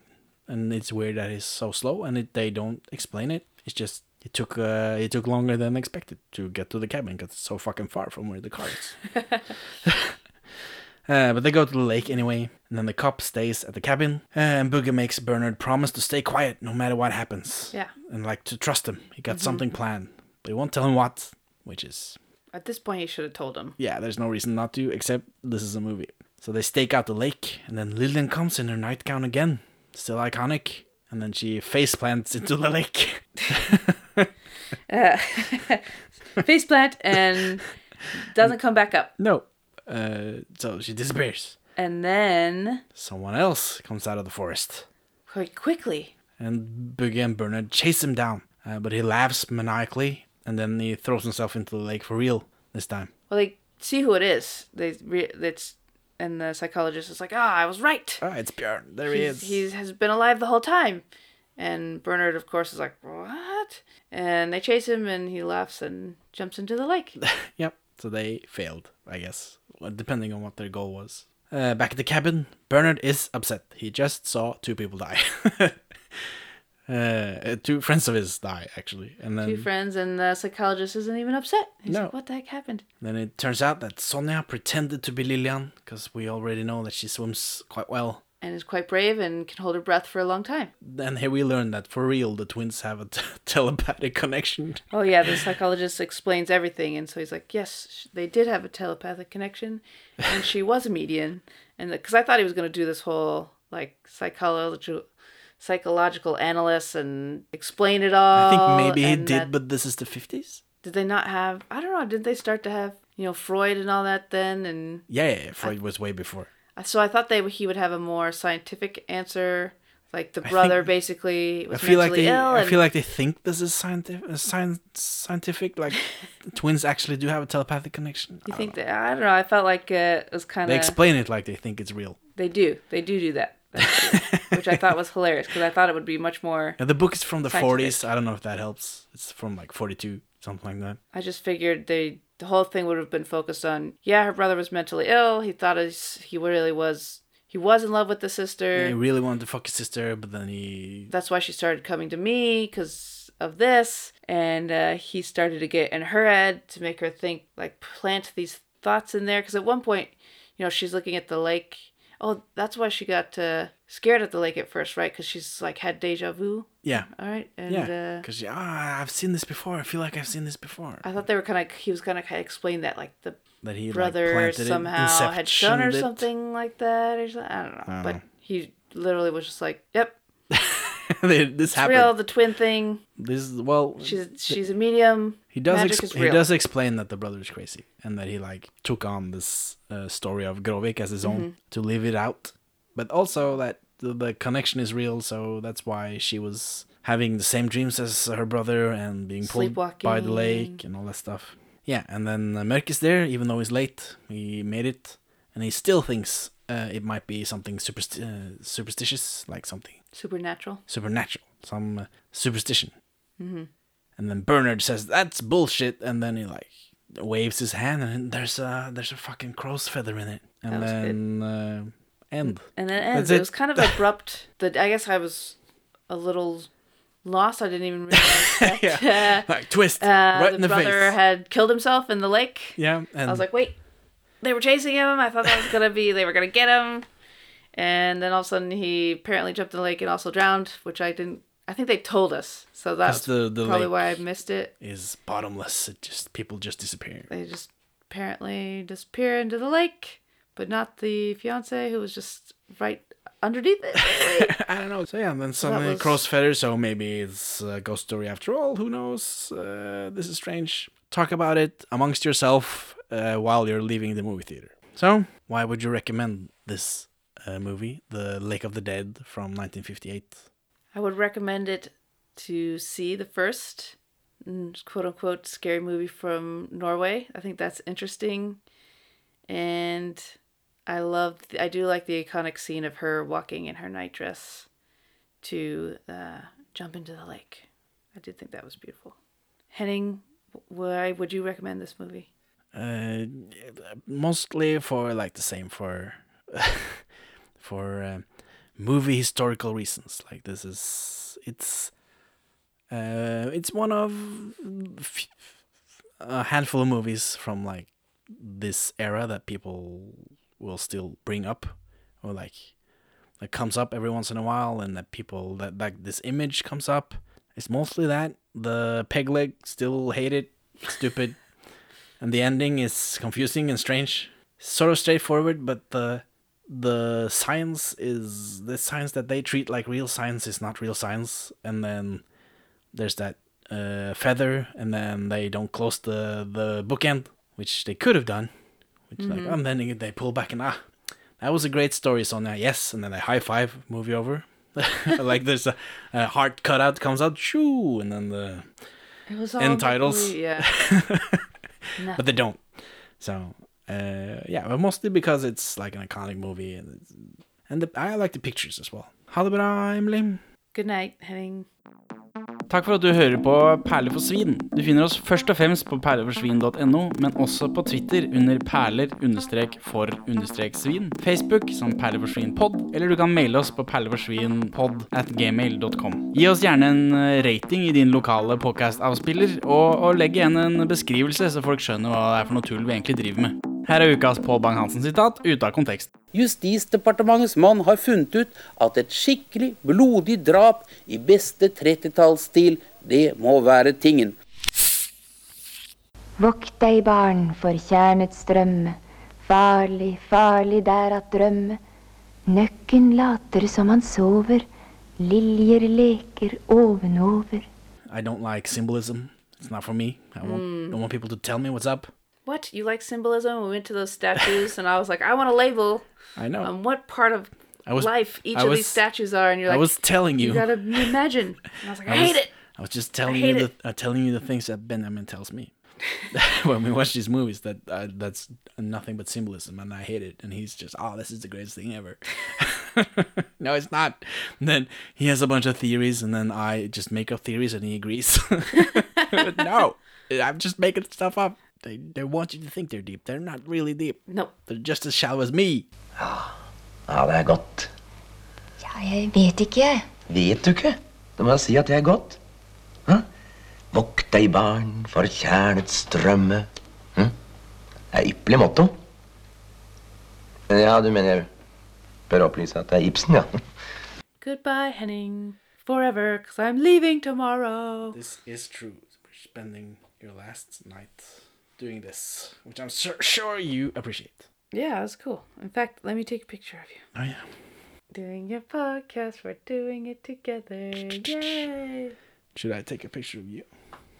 and it's weird that he's so slow, and it, they don't explain it. It's just it took uh, it took longer than expected to get to the cabin because it's so fucking far from where the car is. Uh, but they go to the lake anyway, and then the cop stays at the cabin. And Booger makes Bernard promise to stay quiet no matter what happens. Yeah. And like to trust him. He got something planned, but he won't tell him what, which is At this point, he should have told him. yeah, there's no reason not to, except this is a movie. So they stake out the lake, and then Lillian comes in her nightgown again, still iconic, and then she face plants into the lake. Faceplant and doesn't come back up. no, uh, so she disappears. And then, Someone else comes out of the forest. quite quickly, and Bugge and Bernard chase him down. Uh, but he laughs maniacally, and then he throws himself into the lake for real this time. well, they see who it is. They re- it's and the psychologist is like, ah, I was right. Ah, it's Björn. There he is. he has been alive the whole time. And Bernard, of course, is like, what? And they chase him, and he laughs and jumps into the lake. Yep. so they failed, I guess, depending on what their goal was. Uh, back at the cabin, Bernard is upset. He just saw two people die. uh, two friends of his die, actually, and then Two friends, and the psychologist isn't even upset. He's No. like, what the heck happened? Then it turns out that Sonia pretended to be Lillian because we already know that she swims quite well. And is quite brave and can hold her breath for a long time. Then here we learn that for real the twins have a t- telepathic connection. Oh, yeah, the psychologist explains everything. And so he's like, yes, they did have a telepathic connection. And she was a median. And because I thought he was going to do this whole, like, psychological. Psychological analyst and explain it all. I think maybe he did, that- but this is the fifties. did they not have? I don't know. Did they start to have you know Freud and all that then? And Yeah, yeah, yeah, Freud was way before. So I thought they he would have a more scientific answer. Like the brother think- basically I was feel like mentally they, ill. I and feel like they think this is scientific, uh, science, scientific. Like twins actually do have a telepathic connection. you I think that I don't know. I felt like uh, it was kind of. they explain it like they think it's real. they do they do do that, which I thought was hilarious because I thought it would be much more. Yeah, the book is from the forties. I don't know if that helps. It's from like forty two, something like that. I just figured they the whole thing would have been focused on yeah her brother was mentally ill. He thought his, he really was he was in love with the sister. he really wanted to fuck his sister, but then he that's why she started coming to me because of this and uh, he started to get in her head to make her think like plant these thoughts in there because at one point you know she's looking at the lake oh that's why she got uh, scared at the lake at first right because she's like had deja vu yeah all right and yeah uh, because ah I've seen this before. I feel like I've seen this before. i thought they were kind of he was gonna kind of explain that like the that he brother like, somehow had shown her it. something like that or something i don't know don't but he literally was just like yep this it's happened. real the twin thing This is well. she's she's a medium He does. Magic Ex- is he does explain that the brother is crazy and that he like took on this uh, story of Grovik as his Mm-hmm. own to live it out, but also that the, the connection is real. So that's why she was having the same dreams as her brother and being pulled by the lake and all that stuff. Yeah, and then uh, Mørk is there, even though he's late. He made it, and he still thinks uh, it might be something supersti- uh, superstitious, like something supernatural supernatural, some uh, superstition. Mm-hmm. And then Bernard says that's bullshit, and then he like waves his hand, and there's a there's a fucking crow's feather in it, and That was good. then uh, end. And then it ends. It. it. was kind of abrupt. That I guess I was a little lost. I didn't even realize that Yeah. Like twist uh, right the in the brother face. had killed himself in the lake. yeah, and I was like, wait, they were chasing him. I thought that was gonna be they were gonna get him, and then all of a sudden he apparently jumped in the lake and also drowned, which I didn't. I think they told us, so that's the- the probably why I missed it. is bottomless. It just people just disappear. They just apparently disappear into the lake, but not the fiance who was just right underneath it. I don't know. So yeah, and then suddenly was- crow's feather. So maybe it's a ghost story after all. Who knows? Uh, this is strange. Talk about it amongst yourself uh, while you're leaving the movie theater. So why would you recommend this uh, movie, The Lake of the Dead from 1958? I would recommend it to see the first quote unquote scary movie from Norway. I think that's interesting. And I love, I do like the iconic scene of her walking in her nightdress to uh, jump into the lake. I did think that was beautiful. Henning, why would you recommend this movie? Uh, mostly for like the same for for uh, movie historical reasons. Like this is it's uh, it's one of a handful of movies from like this era that people will still bring up or like that comes up every once in a while and that people that like this image comes up it's mostly that the peg leg still hate it stupid and the ending is confusing and strange. Sort of straightforward, but the the science is the science that they treat like real science is not real science. And then there's that uh, feather, and then they don't close the the bookend, which they could have done. Which like and then they pull back and ah, that was a great story, Sonia. Yes, and then they high five, movie over. like there's a, a heart cutout comes out, shoo, and then the It was End titles. Yeah. but they don't. So uh, yeah, but mostly because it's like an iconic movie, and it's, and the, I like the pictures as well. Ha det bra, Emily. Good night, Henning. Takk for at du hører på Perler for svin. Du finner oss først og fremst på perleforsvin.no, men også på Twitter under perler-for-svin, Facebook som perleforsvinpod, eller du kan maile oss på perleforsvinpod at gmail.com. Gi oss gjerne en eh, rating i din lokale podcast-avspiller, og, og legg igjen en beskrivelse, så folk skjønner hva det er for noe tull vi egentlig driver med. Her er ukas Pål Bang-Hansen-sitat ute av kontekst. Justisdepartementets mann har funnet ut at et skikkelig blodig drap i beste 30-tallsstil, det må være tingen. Vokt deg, barn, for kjernets drømme. Farlig, farlig der at drømme. Nøkken later som han sover. Liljer leker ovenover. I don't like symbolism. It's not for me. I want, I want people to tell me what's up. What? You like symbolism? We went to those statues, and I was like, I want a label I know. on what part of I was- life each I of these statues are, and you're like, I was telling you. you gotta imagine. And I was like, I, I hate it. I was just telling you the uh, telling you the things that Benjamin tells me when we watch these movies. That uh, that's nothing but symbolism, and I hate it. And he's just, oh, this is the greatest thing ever. no, it's not. And then he has a bunch of theories, and then I just make up theories, and he agrees. no, I'm just making stuff up. They they want you to think they're deep. They're not really deep. No. They're just as shallow as me. Ja, det er godt. Ja, jeg vet ikke. Vet du ikke? Da må jeg si at det er godt. Hæ? Vokt deg, barn, for kjernets strømme. Hm? Det er ypperlig motto. Ja, du mener Bør opplyse at det er Ibsen, ja. Goodbye, Henning. Forever, because I'm leaving tomorrow. This is true. We're spending your last night doing this, which I'm sur- sure you appreciate. Yeah, that's cool. In fact, let me take a picture of you. Oh yeah. Doing your podcast, we're doing it together. Yay! Should I take a picture of you?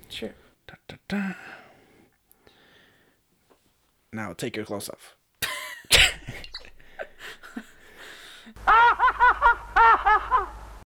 Sure. Da, da, da. Now take your clothes off.